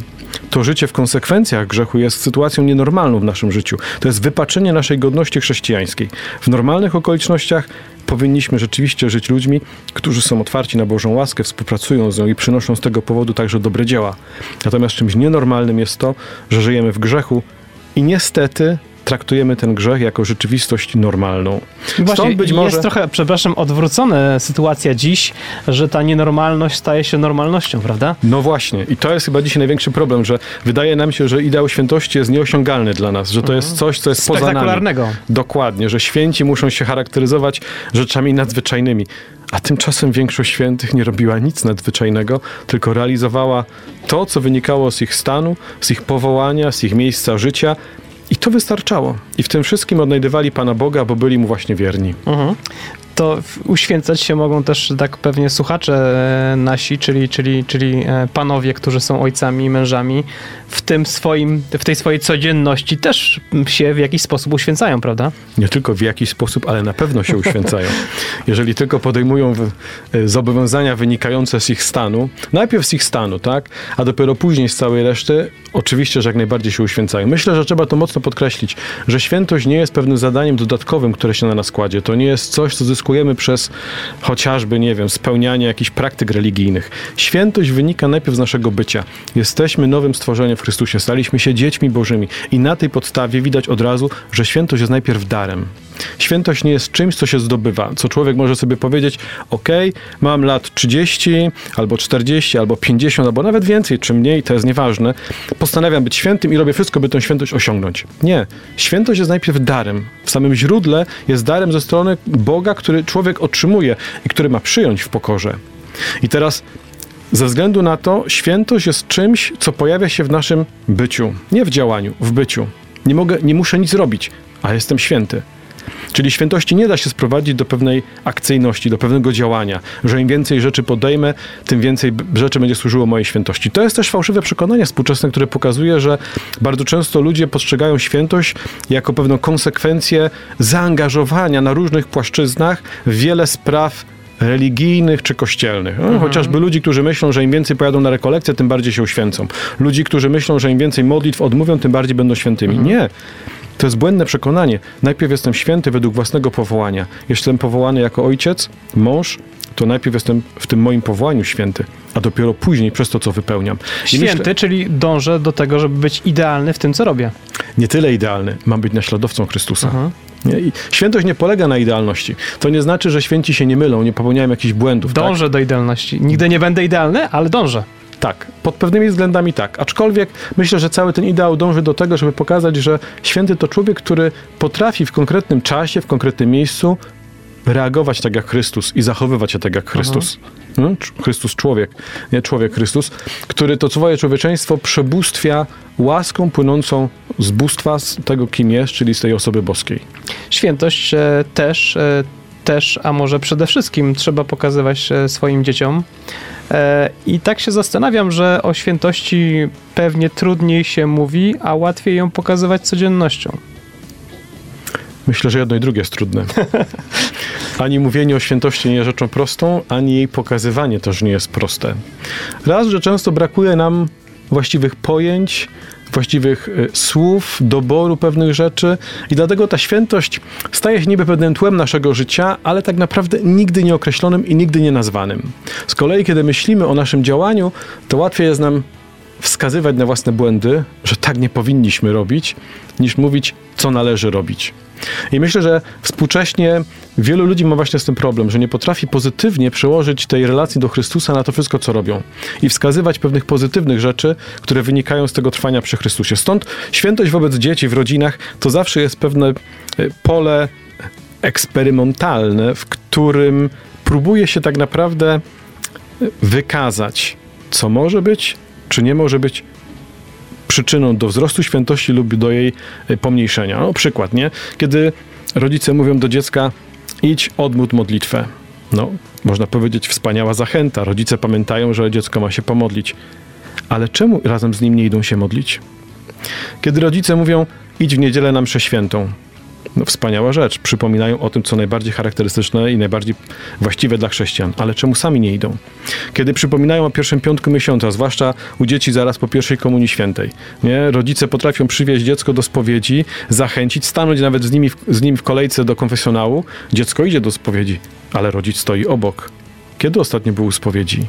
To życie w konsekwencjach grzechu jest sytuacją nienormalną w naszym życiu. To jest wypaczenie naszej godności chrześcijańskiej. W normalnych okolicznościach powinniśmy rzeczywiście żyć ludźmi, którzy są otwarci na Bożą łaskę, współpracują z nią i przynoszą z tego powodu także dobre dzieła. Natomiast czymś nienormalnym jest to, że żyjemy w grzechu i niestety traktujemy ten grzech jako rzeczywistość normalną. Właśnie, Stąd być może... Jest trochę, przepraszam, odwrócona sytuacja dziś, że ta nienormalność staje się normalnością, prawda? No właśnie. I to jest chyba dzisiaj największy problem, że wydaje nam się, że ideał świętości jest nieosiągalny dla nas, że to jest mhm. coś, co jest poza nami. Dokładnie, że święci muszą się charakteryzować rzeczami nadzwyczajnymi. A tymczasem większość świętych nie robiła nic nadzwyczajnego, tylko realizowała to, co wynikało z ich stanu, z ich powołania, z ich miejsca życia i to wystarczało. I w tym wszystkim odnajdywali Pana Boga, bo byli mu właśnie wierni. Mhm to uświęcać się mogą też tak pewnie słuchacze e, nasi, czyli, czyli, czyli e, panowie, którzy są ojcami i mężami, w tym swoim, w tej swojej codzienności też się w jakiś sposób uświęcają, prawda? Nie tylko w jakiś sposób, ale na pewno się uświęcają. Jeżeli tylko podejmują e, zobowiązania wynikające z ich stanu, najpierw z ich stanu, tak, a dopiero później z całej reszty, oczywiście, że jak najbardziej się uświęcają. Myślę, że trzeba to mocno podkreślić, że świętość nie jest pewnym zadaniem dodatkowym, które się na nas kładzie. To nie jest coś, co zyskuje zyskujemy przez chociażby, nie wiem, spełnianie jakichś praktyk religijnych. Świętość wynika najpierw z naszego bycia. Jesteśmy nowym stworzeniem w Chrystusie, staliśmy się dziećmi Bożymi i na tej podstawie widać od razu, że świętość jest najpierw darem. Świętość nie jest czymś, co się zdobywa, co człowiek może sobie powiedzieć, ok, mam lat 30, albo 40, albo 50, albo nawet więcej, czy mniej, to jest nieważne. Postanawiam być świętym i robię wszystko, by tę świętość osiągnąć. Nie. Świętość jest najpierw darem. W samym źródle jest darem ze strony Boga, który człowiek otrzymuje i który ma przyjąć w pokorze. I teraz ze względu na to, świętość jest czymś, co pojawia się w naszym byciu, nie w działaniu, w byciu. Nie mogę, nie muszę nic robić, a jestem święty. Czyli świętości nie da się sprowadzić do pewnej akcyjności, do pewnego działania, że im więcej rzeczy podejmę, tym więcej rzeczy będzie służyło mojej świętości. To jest też fałszywe przekonanie współczesne, które pokazuje, że bardzo często ludzie postrzegają świętość jako pewną konsekwencję zaangażowania na różnych płaszczyznach w wiele spraw religijnych czy kościelnych. No, mhm. Chociażby ludzi, którzy myślą, że im więcej pojadą na rekolekcję, tym bardziej się uświęcą. Ludzi, którzy myślą, że im więcej modlitw odmówią, tym bardziej będą świętymi. Mhm. Nie. To jest błędne przekonanie. Najpierw jestem święty według własnego powołania. Jeśli jestem powołany jako ojciec, mąż, to najpierw jestem w tym moim powołaniu święty, a dopiero później przez to, co wypełniam. I święty, myślę, czyli dążę do tego, żeby być idealny w tym, co robię. Nie tyle idealny, mam być naśladowcą Chrystusa. Mhm. Nie? Świętość nie polega na idealności. To nie znaczy, że święci się nie mylą, nie popełniają jakichś błędów. Dążę tak? do idealności. Nigdy nie będę idealny, ale dążę. Tak, pod pewnymi względami tak. Aczkolwiek myślę, że cały ten ideał dąży do tego, żeby pokazać, że święty to człowiek, który potrafi w konkretnym czasie, w konkretnym miejscu reagować tak jak Chrystus i zachowywać się tak jak Chrystus. No, Chrystus człowiek, nie człowiek Chrystus, który to swoje człowieczeństwo przebóstwia łaską płynącą z bóstwa, z tego kim jest, czyli z tej osoby boskiej. Świętość e, też, e, też, a może przede wszystkim trzeba pokazywać e, swoim dzieciom. I tak się zastanawiam, że o świętości pewnie trudniej się mówi, a łatwiej ją pokazywać codziennością. Myślę, że jedno i drugie jest trudne. Ani mówienie o świętości nie jest rzeczą prostą, ani jej pokazywanie też nie jest proste. Raz, że często brakuje nam właściwych pojęć, właściwych y, słów, doboru pewnych rzeczy i dlatego ta świętość staje się niby pewnym tłem naszego życia, ale tak naprawdę nigdy nie określonym i nigdy nie nazwanym. Z kolei, kiedy myślimy o naszym działaniu, to łatwiej jest nam wskazywać na własne błędy, że tak nie powinniśmy robić, niż mówić, co należy robić. I myślę, że współcześnie wielu ludzi ma właśnie z tym problem, że nie potrafi pozytywnie przełożyć tej relacji do Chrystusa na to wszystko, co robią i wskazywać pewnych pozytywnych rzeczy, które wynikają z tego trwania przy Chrystusie. Stąd świętość wobec dzieci w rodzinach to zawsze jest pewne e, pole eksperymentalne, w którym próbuje się tak naprawdę wykazać, co może być, czy nie może być przyczyną do wzrostu świętości lub do jej e, pomniejszenia. No, przykład, nie? Kiedy rodzice mówią do dziecka, idź, odmódl modlitwę. No, można powiedzieć, wspaniała zachęta. Rodzice pamiętają, że dziecko ma się pomodlić. Ale czemu razem z nim nie idą się modlić? Kiedy rodzice mówią, idź w niedzielę na mszę świętą, no, wspaniała rzecz. Przypominają o tym, co najbardziej charakterystyczne i najbardziej właściwe dla chrześcijan. Ale czemu sami nie idą? Kiedy przypominają o pierwszym piątku miesiąca, zwłaszcza u dzieci zaraz po pierwszej komunii świętej, nie? rodzice potrafią przywieźć dziecko do spowiedzi, zachęcić, stanąć nawet z, nimi w, z nim w kolejce do konfesjonału. Dziecko idzie do spowiedzi, ale rodzic stoi obok. Kiedy ostatnio był u spowiedzi?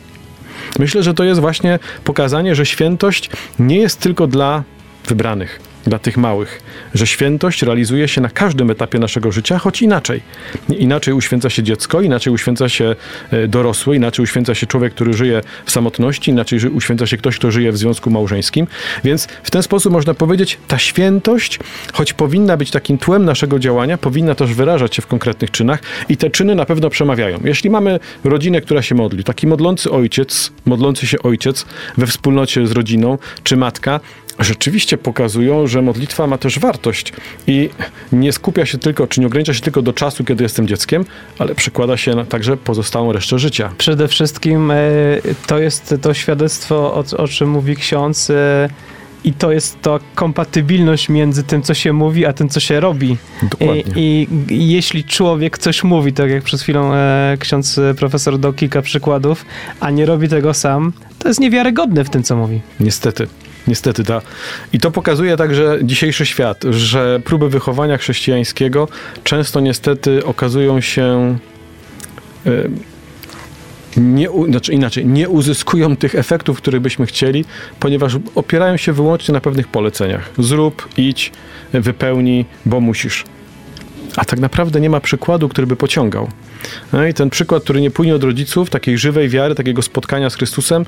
Myślę, że to jest właśnie pokazanie, że świętość nie jest tylko dla wybranych dla tych małych, że świętość realizuje się na każdym etapie naszego życia, choć inaczej. Inaczej uświęca się dziecko, inaczej uświęca się e, dorosły, inaczej uświęca się człowiek, który żyje w samotności, inaczej uświęca się ktoś, kto żyje w związku małżeńskim. Więc w ten sposób można powiedzieć, ta świętość, choć powinna być takim tłem naszego działania, powinna też wyrażać się w konkretnych czynach i te czyny na pewno przemawiają. Jeśli mamy rodzinę, która się modli, taki modlący ojciec, modlący się ojciec we wspólnocie z rodziną, czy matka, rzeczywiście pokazują, że modlitwa ma też wartość i nie skupia się tylko, czy nie ogranicza się tylko do czasu, kiedy jestem dzieckiem, ale przekłada się na także pozostałą resztę życia. Przede wszystkim e, to jest to świadectwo, o, o czym mówi ksiądz. E, i to jest to kompatybilność między tym, co się mówi, a tym, co się robi. Dokładnie. I, i jeśli człowiek coś mówi, tak jak przed chwilą e, ksiądz profesor dał kilka przykładów, a nie robi tego sam, to jest niewiarygodne w tym, co mówi. Niestety. Niestety ta. I to pokazuje także dzisiejszy świat, że próby wychowania chrześcijańskiego często niestety okazują się. Yy, nie, znaczy inaczej, nie uzyskują tych efektów, których byśmy chcieli, ponieważ opierają się wyłącznie na pewnych poleceniach. Zrób, idź, wypełnij, bo musisz. A tak naprawdę nie ma przykładu, który by pociągał. No i ten przykład, który nie płynie od rodziców, takiej żywej wiary, takiego spotkania z Chrystusem,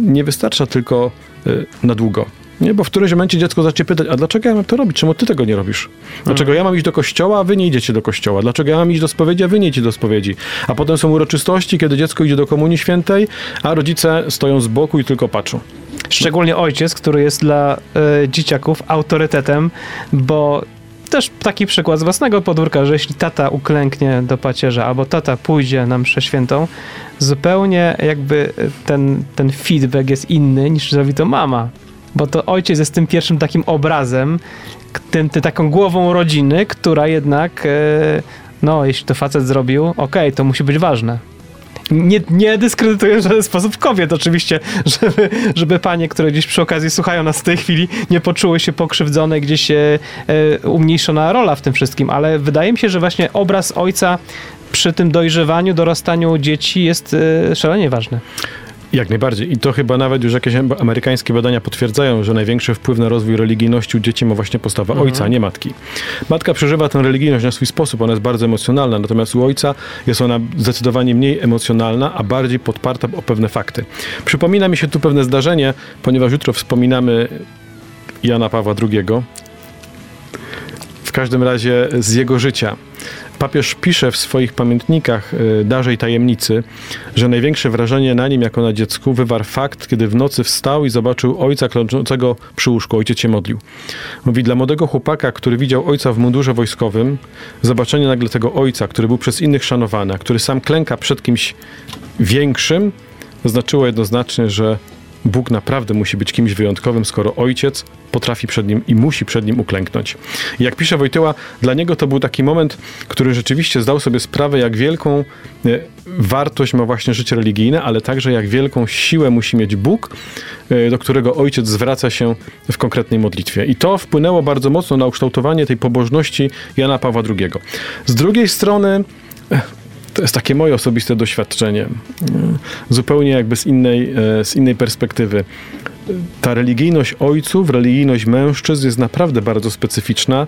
nie wystarcza tylko y, na długo. Nie, bo w którymś momencie dziecko zacznie pytać, a dlaczego ja mam to robić? Czemu ty tego nie robisz? Dlaczego ja mam iść do kościoła, a wy nie idziecie do kościoła? Dlaczego ja mam iść do spowiedzi, a wy nie idziecie do spowiedzi? A potem są uroczystości, kiedy dziecko idzie do komunii świętej, a rodzice stoją z boku i tylko patrzą. Szczególnie ojciec, który jest dla y, dzieciaków autorytetem, bo też taki przykład z własnego podwórka, że jeśli tata uklęknie do pacierza albo tata pójdzie na mszę świętą, zupełnie jakby ten, ten feedback jest inny niż zrobi to mama. Bo to ojciec jest tym pierwszym takim obrazem, tym, tym taką głową rodziny, która jednak, e, no jeśli to facet zrobił, okej, okay, to musi być ważne nie, nie dyskredytuję w żaden sposób kobiet oczywiście, żeby, żeby panie, które gdzieś przy okazji słuchają nas w tej chwili, nie poczuły się pokrzywdzone, gdzieś e, e, umniejszona rola w tym wszystkim, ale wydaje mi się, że właśnie obraz ojca przy tym dojrzewaniu, dorastaniu dzieci jest e, szalenie ważny. Jak najbardziej. I to chyba nawet już jakieś amerykańskie badania potwierdzają, że największy wpływ na rozwój religijności u dzieci ma właśnie postawa mhm. ojca, nie matki. Matka przeżywa tę religijność na swój sposób, ona jest bardzo emocjonalna, natomiast u ojca jest ona zdecydowanie mniej emocjonalna, a bardziej podparta o pewne fakty. Przypomina mi się tu pewne zdarzenie, ponieważ jutro wspominamy Jana Pawła II. W każdym razie z jego życia. Papież pisze w swoich pamiętnikach y, Darzej Tajemnicy, że największe wrażenie na nim jako na dziecku wywarł fakt, kiedy w nocy wstał i zobaczył ojca klęczącego przy łóżku. Ojciec się modlił. Mówi, dla młodego chłopaka, który widział ojca w mundurze wojskowym, zobaczenie nagle tego ojca, który był przez innych szanowany, który sam klęka przed kimś większym, znaczyło jednoznacznie, że Bóg naprawdę musi być kimś wyjątkowym, skoro ojciec potrafi przed nim i musi przed nim uklęknąć. Jak pisze Wojtyła, dla niego to był taki moment, który rzeczywiście zdał sobie sprawę, jak wielką e, wartość ma właśnie życie religijne, ale także jak wielką siłę musi mieć Bóg, e, do którego ojciec zwraca się w konkretnej modlitwie. I to wpłynęło bardzo mocno na ukształtowanie tej pobożności Jana Pawła II. Z drugiej strony, e, to jest takie moje osobiste doświadczenie, zupełnie jakby z innej, z innej perspektywy. Ta religijność ojców, religijność mężczyzn jest naprawdę bardzo specyficzna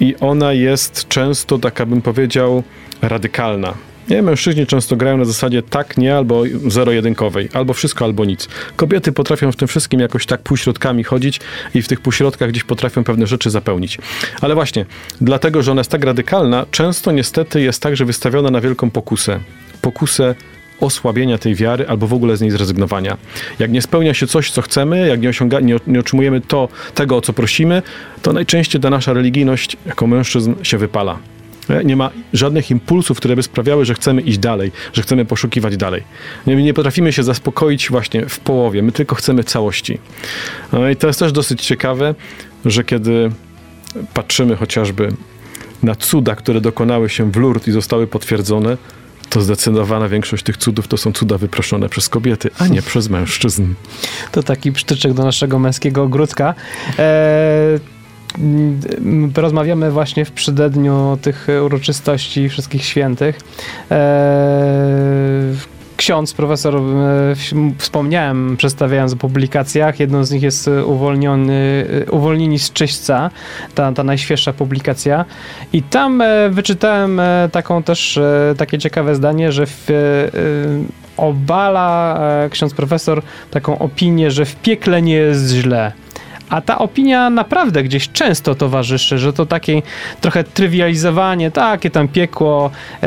i ona jest często, taka bym powiedział, radykalna. Nie, mężczyźni często grają na zasadzie tak, nie, albo zero-jedynkowej, albo wszystko, albo nic. Kobiety potrafią w tym wszystkim jakoś tak półśrodkami chodzić i w tych półśrodkach gdzieś potrafią pewne rzeczy zapełnić. Ale właśnie, dlatego, że ona jest tak radykalna, często niestety jest także wystawiona na wielką pokusę. Pokusę osłabienia tej wiary albo w ogóle z niej zrezygnowania. Jak nie spełnia się coś, co chcemy, jak nie, osiąga, nie, nie otrzymujemy to, tego, o co prosimy, to najczęściej ta nasza religijność jako mężczyzn się wypala. Nie ma żadnych impulsów, które by sprawiały, że chcemy iść dalej, że chcemy poszukiwać dalej. Nie, nie potrafimy się zaspokoić właśnie w połowie, my tylko chcemy całości. No i to jest też dosyć ciekawe, że kiedy patrzymy chociażby na cuda, które dokonały się w Lourdes i zostały potwierdzone, to zdecydowana większość tych cudów to są cuda wyproszone przez kobiety, a nie przez mężczyzn. To taki przytyczek do naszego męskiego ogródka. Eee rozmawiamy właśnie w przededniu tych uroczystości wszystkich świętych. Eee, ksiądz, profesor, e, wspomniałem, przedstawiając o publikacjach, jedną z nich jest uwolniony, e, Uwolnieni z czyśćca, ta, ta najświeższa publikacja. I tam e, wyczytałem taką też, takie ciekawe zdanie, że w, obala ksiądz profesor taką opinię, że w piekle nie jest źle. A ta opinia naprawdę gdzieś często towarzyszy, że to takie trochę trywializowanie, takie tam piekło, e,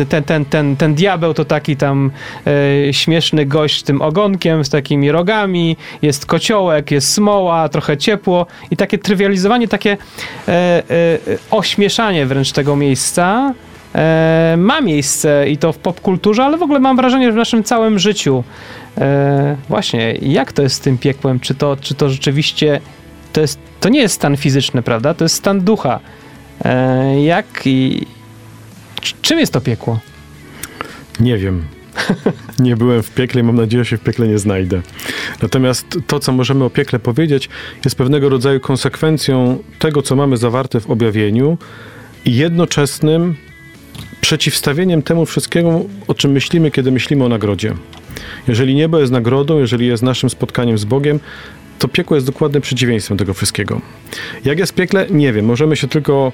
e, ten, ten, ten, ten diabeł to taki tam e, śmieszny gość z tym ogonkiem, z takimi rogami, jest kociołek, jest smoła, trochę ciepło i takie trywializowanie, takie ośmieszanie wręcz tego miejsca, e, ma miejsce i to w popkulturze, ale w ogóle mam wrażenie, że w naszym całym życiu E, właśnie, jak to jest z tym piekłem? Czy to, czy to rzeczywiście to, jest, to nie jest stan fizyczny, prawda? To jest stan ducha. E, jak i czym jest to piekło? Nie wiem. nie byłem w piekle i mam nadzieję, że się w piekle nie znajdę. Natomiast to, co możemy o piekle powiedzieć, jest pewnego rodzaju konsekwencją tego, co mamy zawarte w objawieniu i jednoczesnym przeciwstawieniem temu wszystkiemu, o czym myślimy, kiedy myślimy o nagrodzie. Jeżeli niebo jest nagrodą, jeżeli jest naszym spotkaniem z Bogiem, to piekło jest dokładnym przeciwieństwem tego wszystkiego. Jak jest piekle? Nie wiem. Możemy się tylko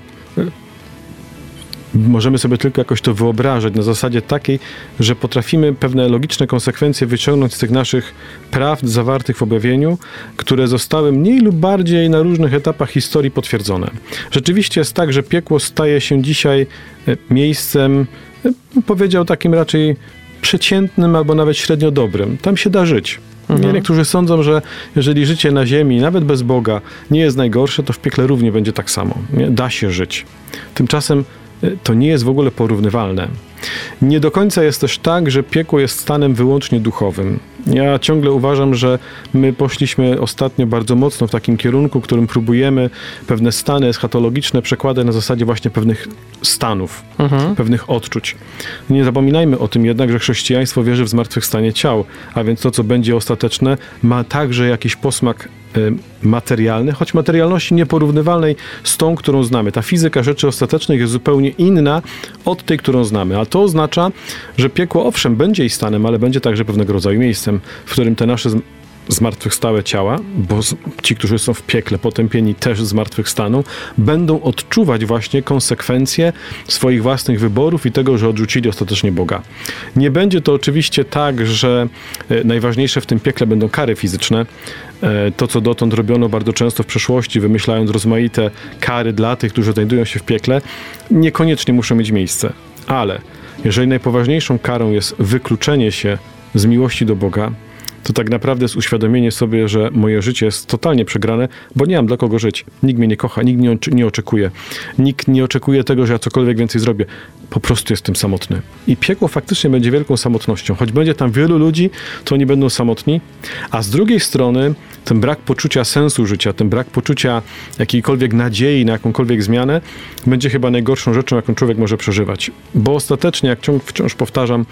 możemy sobie tylko jakoś to wyobrażać na zasadzie takiej, że potrafimy pewne logiczne konsekwencje wyciągnąć z tych naszych prawd zawartych w objawieniu, które zostały mniej lub bardziej na różnych etapach historii potwierdzone. Rzeczywiście jest tak, że piekło staje się dzisiaj e, miejscem, e, powiedział takim raczej przeciętnym albo nawet średnio dobrym. Tam się da żyć. Mhm. Niektórzy sądzą, że jeżeli życie na ziemi, nawet bez Boga, nie jest najgorsze, to w piekle równie będzie tak samo. Nie? Da się żyć. Tymczasem to nie jest w ogóle porównywalne. Nie do końca jest też tak, że piekło jest stanem wyłącznie duchowym. Ja ciągle uważam, że my poszliśmy ostatnio bardzo mocno w takim kierunku, którym próbujemy pewne stany eschatologiczne przekładać na zasadzie właśnie pewnych stanów, mhm. pewnych odczuć. Nie zapominajmy o tym jednak, że chrześcijaństwo wierzy w zmartwychwstanie ciał, a więc to, co będzie ostateczne, ma także jakiś posmak materialny, choć materialności nieporównywalnej z tą, którą znamy. Ta fizyka rzeczy ostatecznych jest zupełnie inna od tej, którą znamy, a to oznacza, że piekło owszem będzie i stanem, ale będzie także pewnego rodzaju miejscem, w którym te nasze zmartwychwstałe ciała, bo ci, którzy są w piekle potępieni też zmartwychwstaną, będą odczuwać właśnie konsekwencje swoich własnych wyborów i tego, że odrzucili ostatecznie Boga. Nie będzie to oczywiście tak, że e, najważniejsze w tym piekle będą kary fizyczne. E, to, co dotąd robiono bardzo często w przeszłości, wymyślając rozmaite kary dla tych, którzy znajdują się w piekle, niekoniecznie muszą mieć miejsce. Ale jeżeli najpoważniejszą karą jest wykluczenie się z miłości do Boga, to tak naprawdę jest uświadomienie sobie, że moje życie jest totalnie przegrane, bo nie mam dla kogo żyć. Nikt mnie nie kocha, nikt mnie nie oczekuje. Nikt nie oczekuje tego, że ja cokolwiek więcej zrobię. Po prostu jestem samotny. I piekło faktycznie będzie wielką samotnością. Choć będzie tam wielu ludzi, to oni będą samotni. A z drugiej strony ten brak poczucia sensu życia, ten brak poczucia jakiejkolwiek nadziei na jakąkolwiek zmianę będzie chyba najgorszą rzeczą, jaką człowiek może przeżywać. Bo ostatecznie, jak wciąż powtarzam,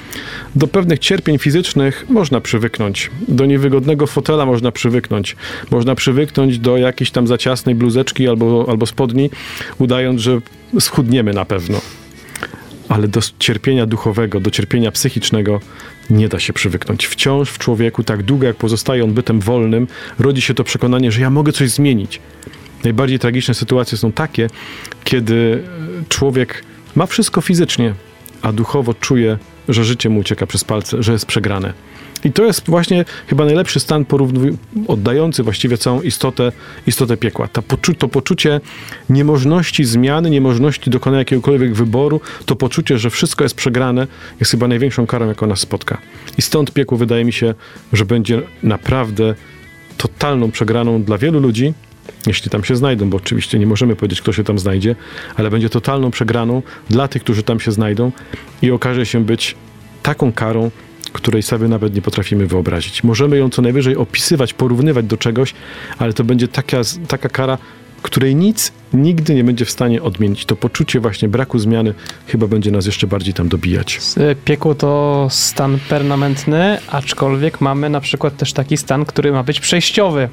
do pewnych cierpień fizycznych można przywyknąć do niewygodnego fotela można przywyknąć. Można przywyknąć do jakiejś tam zaciasnej bluzeczki albo, albo spodni, udając, że schudniemy na pewno. Ale do cierpienia duchowego, do cierpienia psychicznego nie da się przywyknąć. Wciąż w człowieku, tak długo jak pozostaje on bytem wolnym, rodzi się to przekonanie, że ja mogę coś zmienić. Najbardziej tragiczne sytuacje są takie, kiedy człowiek ma wszystko fizycznie, a duchowo czuje, że życie mu ucieka przez palce, że jest przegrane. I to jest właśnie chyba najlepszy stan oddający właściwie całą istotę, istotę piekła. Ta poczu to poczucie niemożności zmiany, niemożności dokonania jakiegokolwiek wyboru, to poczucie, że wszystko jest przegrane, jest chyba największą karą, jaką nas spotka. I stąd piekło wydaje mi się, że będzie naprawdę totalną przegraną dla wielu ludzi, jeśli tam się znajdą, bo oczywiście nie możemy powiedzieć, kto się tam znajdzie, ale będzie totalną przegraną dla tych, którzy tam się znajdą i okaże się być taką karą, której sobie nawet nie potrafimy wyobrazić. Możemy ją co najwyżej opisywać, porównywać do czegoś, ale to będzie taka, taka kara, której nic nigdy nie będzie w stanie odmienić. To poczucie właśnie braku zmiany chyba będzie nas jeszcze bardziej tam dobijać. Piekło to stan permanentny, aczkolwiek mamy na przykład też taki stan, który ma być przejściowy.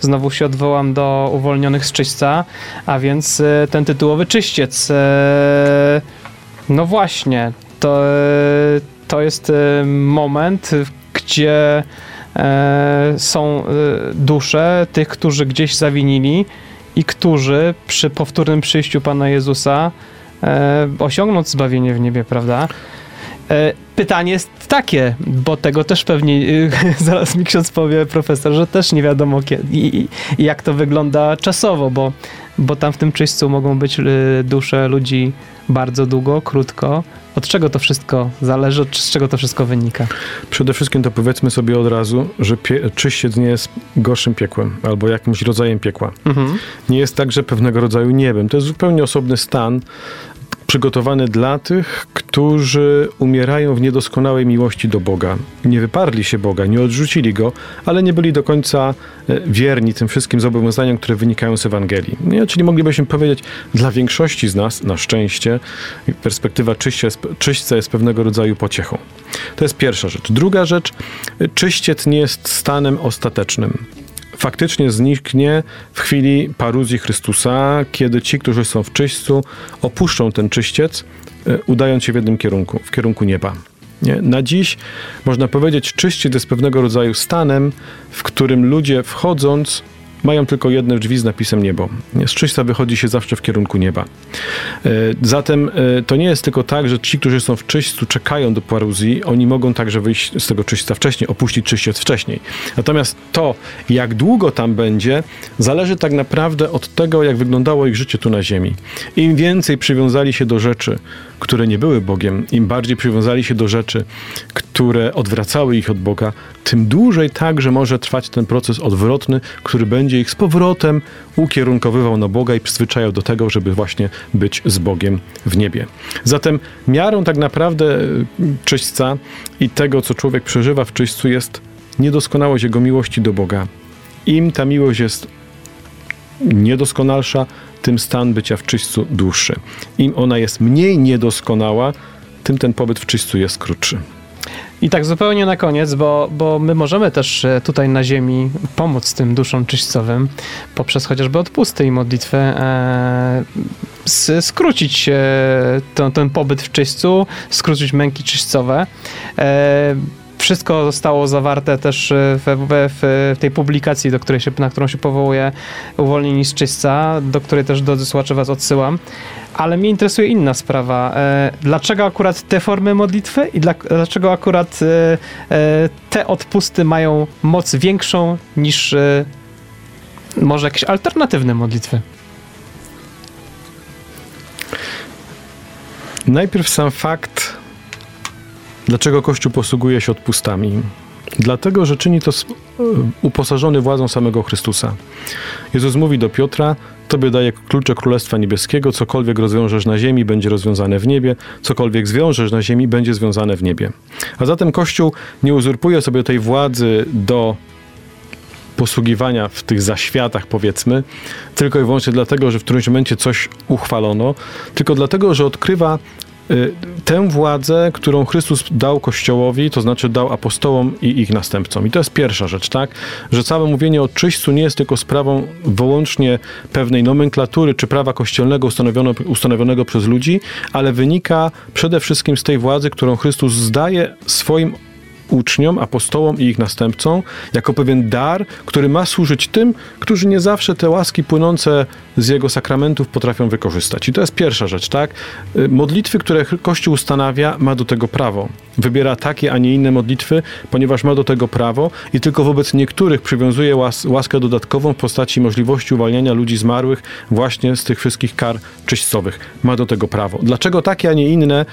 Znowu się odwołam do uwolnionych z czyśćca, a więc e, ten tytułowy czyściec. E, no właśnie, to, to jest e, moment, gdzie e, są e, dusze tych, którzy gdzieś zawinili i którzy przy powtórnym przyjściu Pana Jezusa osiągną zbawienie w niebie, prawda? Pytanie jest takie, bo tego też pewnie zaraz mi ksiądz powie profesor, że też nie wiadomo kiedy i, i jak to wygląda czasowo, bo, bo tam w tym czyśćcu mogą być dusze ludzi bardzo długo, krótko, od czego to wszystko zależy, z czego to wszystko wynika? Przede wszystkim to powiedzmy sobie od razu, że pie- czyściec nie jest gorszym piekłem albo jakimś rodzajem piekła. Mhm. Nie jest także pewnego rodzaju niebem. To jest zupełnie osobny stan, przygotowany dla tych, którzy umierają w niedoskonałej miłości do Boga. Nie wyparli się Boga, nie odrzucili Go, ale nie byli do końca e, wierni tym wszystkim zobowiązaniom, które wynikają z Ewangelii. Nie? Czyli moglibyśmy powiedzieć, dla większości z nas, na szczęście, perspektywa czyśćca jest pewnego rodzaju pociechą. To jest pierwsza rzecz. Druga rzecz, czyściec nie jest stanem ostatecznym faktycznie zniknie w chwili paruzji Chrystusa, kiedy ci, którzy są w czyśćcu, opuszczą ten czyściec, e, udając się w jednym kierunku, w kierunku nieba. Nie? Na dziś można powiedzieć, czyściec jest pewnego rodzaju stanem, w którym ludzie wchodząc mają tylko jedne drzwi z napisem niebo. Z czyśca wychodzi się zawsze w kierunku nieba. E, zatem e, to nie jest tylko tak, że ci, którzy są w czyśćcu, czekają do paruzji, oni mogą także wyjść z tego czyśćca wcześniej, opuścić czyściec wcześniej. Natomiast to, jak długo tam będzie, zależy tak naprawdę od tego, jak wyglądało ich życie tu na ziemi. Im więcej przywiązali się do rzeczy, które nie były Bogiem, im bardziej przywiązali się do rzeczy, które odwracały ich od Boga, tym dłużej także może trwać ten proces odwrotny, który będzie ich z powrotem ukierunkowywał na Boga i przyzwyczajał do tego, żeby właśnie być z Bogiem w niebie. Zatem miarą tak naprawdę e, czyśćca i tego, co człowiek przeżywa w czyśćcu jest niedoskonałość jego miłości do Boga. Im ta miłość jest niedoskonalsza, tym stan bycia w czyśćcu dłuższy. Im ona jest mniej niedoskonała, tym ten pobyt w czyśćcu jest krótszy. I tak zupełnie na koniec, bo, bo my możemy też e, tutaj na ziemi pomóc tym duszom czyśćcowym poprzez chociażby odpusty i modlitwę e, skrócić e, ten, ten pobyt w czyśćcu, skrócić męki czyśćcowe. E, wszystko zostało zawarte też w, w, w tej publikacji, do której się, na którą się powołuje Uwolnieni z Czyśca, do której też do słuchaczy was odsyłam. Ale mnie interesuje inna sprawa. E, dlaczego akurat te formy modlitwy i dla, dlaczego akurat e, e, te odpusty mają moc większą niż może jakieś alternatywne modlitwy? Najpierw sam fakt, dlaczego Kościół posługuje się odpustami. Dlatego, że czyni to uposażony władzą samego Chrystusa. Jezus mówi do Piotra: Tobie daję klucze Królestwa Niebieskiego, cokolwiek rozwiążesz na ziemi, będzie rozwiązane w niebie, cokolwiek zwiążesz na ziemi, będzie związane w niebie. A zatem Kościół nie uzurpuje sobie tej władzy do posługiwania w tych zaświatach, powiedzmy, tylko i wyłącznie dlatego, że w którymś momencie coś uchwalono, tylko dlatego, że odkrywa tę władzę, którą Chrystus dał Kościołowi, to znaczy dał apostołom i ich następcom. I to jest pierwsza rzecz, tak? Że całe mówienie o czyśćcu nie jest tylko sprawą wyłącznie pewnej nomenklatury czy prawa kościelnego ustanowionego przez ludzi, ale wynika przede wszystkim z tej władzy, którą Chrystus zdaje swoim uczniom, apostołom i ich następcom, jako pewien dar, który ma służyć tym, którzy nie zawsze te łaski płynące z jego sakramentów potrafią wykorzystać. I to jest pierwsza rzecz, tak? Y, modlitwy, które Kościół ustanawia, ma do tego prawo. Wybiera takie, a nie inne modlitwy, ponieważ ma do tego prawo i tylko wobec niektórych przywiązuje łas łaskę dodatkową w postaci możliwości uwalniania ludzi zmarłych właśnie z tych wszystkich kar czyśćcowych. Ma do tego prawo. Dlaczego takie, a nie inne?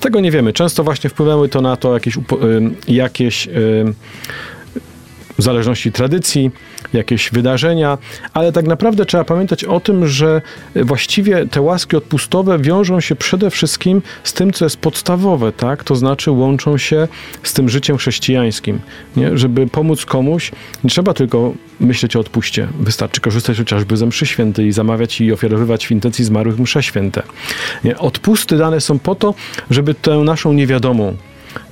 Tego nie wiemy. Często właśnie wpływały to na to jakieś, jakieś w zależności tradycji, jakieś wydarzenia, ale tak naprawdę trzeba pamiętać o tym, że właściwie te łaski odpustowe wiążą się przede wszystkim z tym, co jest podstawowe, tak? To znaczy łączą się z tym życiem chrześcijańskim. Nie? Żeby pomóc komuś, nie trzeba tylko myśleć o odpuście. Wystarczy korzystać chociażby ze mszy świętej i zamawiać i ofiarowywać w intencji zmarłych msze święte. Nie? Odpusty dane są po to, żeby tę naszą niewiadomą,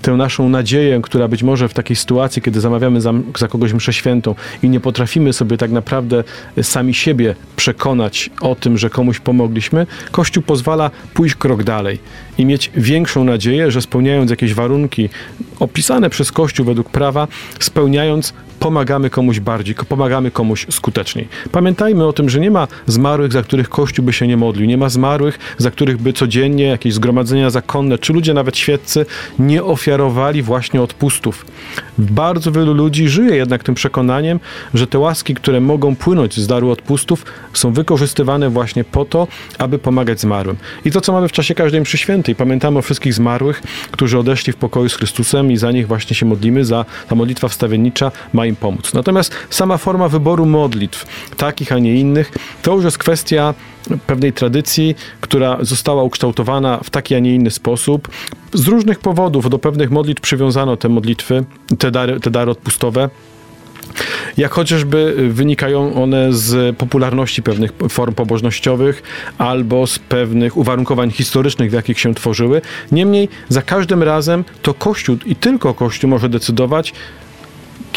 tę naszą nadzieję, która być może w takiej sytuacji, kiedy zamawiamy za, za kogoś mszę świętą i nie potrafimy sobie tak naprawdę sami siebie przekonać o tym, że komuś pomogliśmy, Kościół pozwala pójść krok dalej i mieć większą nadzieję, że spełniając jakieś warunki opisane przez Kościół według prawa, spełniając pomagamy komuś bardziej, pomagamy komuś skuteczniej. Pamiętajmy o tym, że nie ma zmarłych, za których Kościół by się nie modlił, nie ma zmarłych, za których by codziennie jakieś zgromadzenia zakonne, czy ludzie nawet świeccy nie ofiarowali właśnie odpustów. Bardzo wielu ludzi żyje jednak tym przekonaniem, że te łaski, które mogą płynąć z daru odpustów, są wykorzystywane właśnie po to, aby pomagać zmarłym. I to, co mamy w czasie każdej mszy świętej. Pamiętamy o wszystkich zmarłych, którzy odeszli w pokoju z Chrystusem i za nich właśnie się modlimy, za ta modlitwa wstawiennicza ma im pomóc. Natomiast sama forma wyboru modlitw, takich, a nie innych, to już jest kwestia pewnej tradycji, która została ukształtowana w taki, a nie inny sposób. Z różnych powodów do pewnych modlitw przywiązano te modlitwy, te dary, te dary odpustowe jak chociażby wynikają one z popularności pewnych form pobożnościowych albo z pewnych uwarunkowań historycznych, w jakich się tworzyły. Niemniej za każdym razem to Kościół i tylko Kościół może decydować,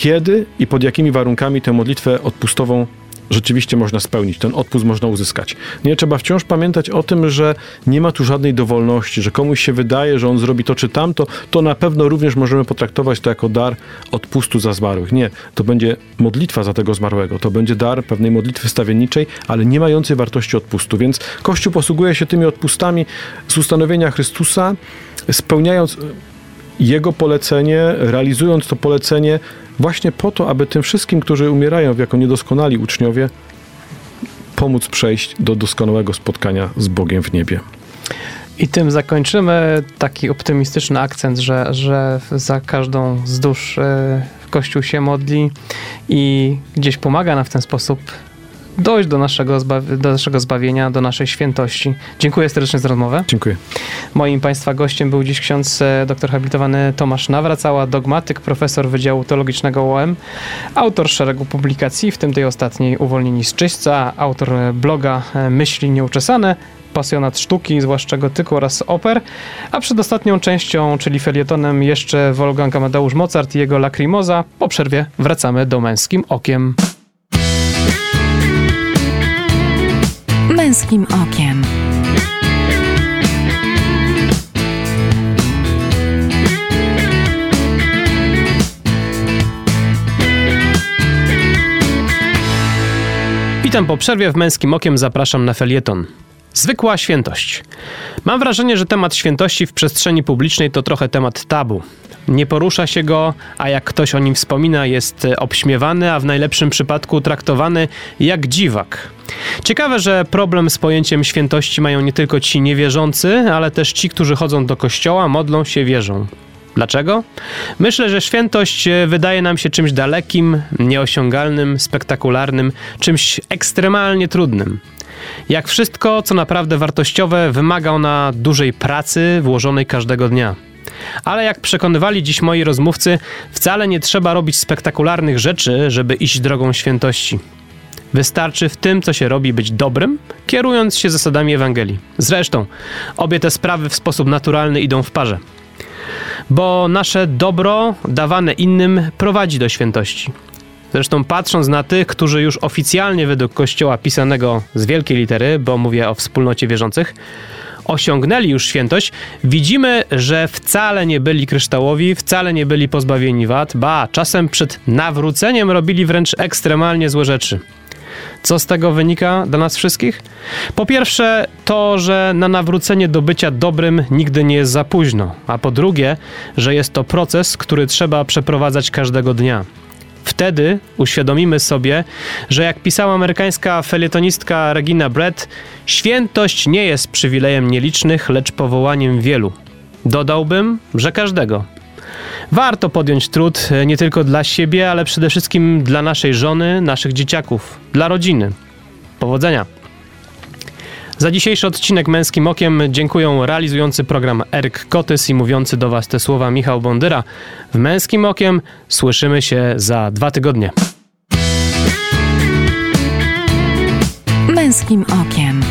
kiedy i pod jakimi warunkami tę modlitwę odpustową rzeczywiście można spełnić, ten odpust można uzyskać. Nie trzeba wciąż pamiętać o tym, że nie ma tu żadnej dowolności, że komuś się wydaje, że on zrobi to czy tamto, to na pewno również możemy potraktować to jako dar odpustu za zmarłych. Nie, to będzie modlitwa za tego zmarłego, to będzie dar pewnej modlitwy stawienniczej, ale nie mającej wartości odpustu. Więc Kościół posługuje się tymi odpustami z ustanowienia Chrystusa, spełniając jego polecenie, realizując to polecenie właśnie po to, aby tym wszystkim, którzy umierają jako niedoskonali uczniowie, pomóc przejść do doskonałego spotkania z Bogiem w niebie. I tym zakończymy taki optymistyczny akcent, że, że za każdą z dusz e, Kościół się modli i gdzieś pomaga nam w ten sposób dojść do naszego, do naszego zbawienia, do naszej świętości. Dziękuję serdecznie za rozmowę. Dziękuję. Moim Państwa gościem był dziś ksiądz e, dr habilitowany Tomasz Nawracała, dogmatyk, profesor Wydziału Teologicznego UOM, autor szeregu publikacji, w tym tej ostatniej Uwolnieni z Czyśćca, autor bloga e, Myśli Nieuczesane, pasjonat sztuki, zwłaszcza gotyku oraz oper, a przed ostatnią częścią, czyli felietonem jeszcze Wolfgang Amadeusz Mozart i jego Lacrimosa. Po przerwie wracamy do Męskim Okiem. Męskim Okiem. Witam po przerwie w Męskim Okiem, zapraszam na felieton. Zwykła świętość. Mam wrażenie, że temat świętości w przestrzeni publicznej to trochę temat tabu. Nie porusza się go, a jak ktoś o nim wspomina, jest obśmiewany, a w najlepszym przypadku traktowany jak dziwak. Ciekawe, że problem z pojęciem świętości mają nie tylko ci niewierzący, ale też ci, którzy chodzą do kościoła, modlą się, wierzą. Dlaczego? Myślę, że świętość e, wydaje nam się czymś dalekim, nieosiągalnym, spektakularnym, czymś ekstremalnie trudnym. Jak wszystko, co naprawdę wartościowe, wymaga ona dużej pracy włożonej każdego dnia. Ale jak przekonywali dziś moi rozmówcy, wcale nie trzeba robić spektakularnych rzeczy, żeby iść drogą świętości. Wystarczy w tym, co się robi, być dobrym, kierując się zasadami Ewangelii. Zresztą, obie te sprawy w sposób naturalny idą w parze. Bo nasze dobro dawane innym prowadzi do świętości. Zresztą patrząc na tych, którzy już oficjalnie według Kościoła pisanego z wielkiej litery, bo mówię o wspólnocie wierzących, osiągnęli już świętość, widzimy, że wcale nie byli kryształowi, wcale nie byli pozbawieni wad, ba, czasem przed nawróceniem robili wręcz ekstremalnie złe rzeczy. Co z tego wynika dla nas wszystkich? Po pierwsze, to, że na nawrócenie do bycia dobrym nigdy nie jest za późno, a po drugie, że jest to proces, który trzeba przeprowadzać każdego dnia. Wtedy uświadomimy sobie, że jak pisała amerykańska felietonistka Regina Brett, świętość nie jest przywilejem nielicznych, lecz powołaniem wielu. Dodałbym, że każdego. Warto podjąć trud e, nie tylko dla siebie, ale przede wszystkim dla naszej żony, naszych dzieciaków, dla rodziny. Powodzenia! Za dzisiejszy odcinek Męskim Okiem dziękuję realizujący program Eryk Kotys i mówiący do Was te słowa Michał Bondyra. W Męskim Okiem słyszymy się za dwa tygodnie. Męskim Okiem.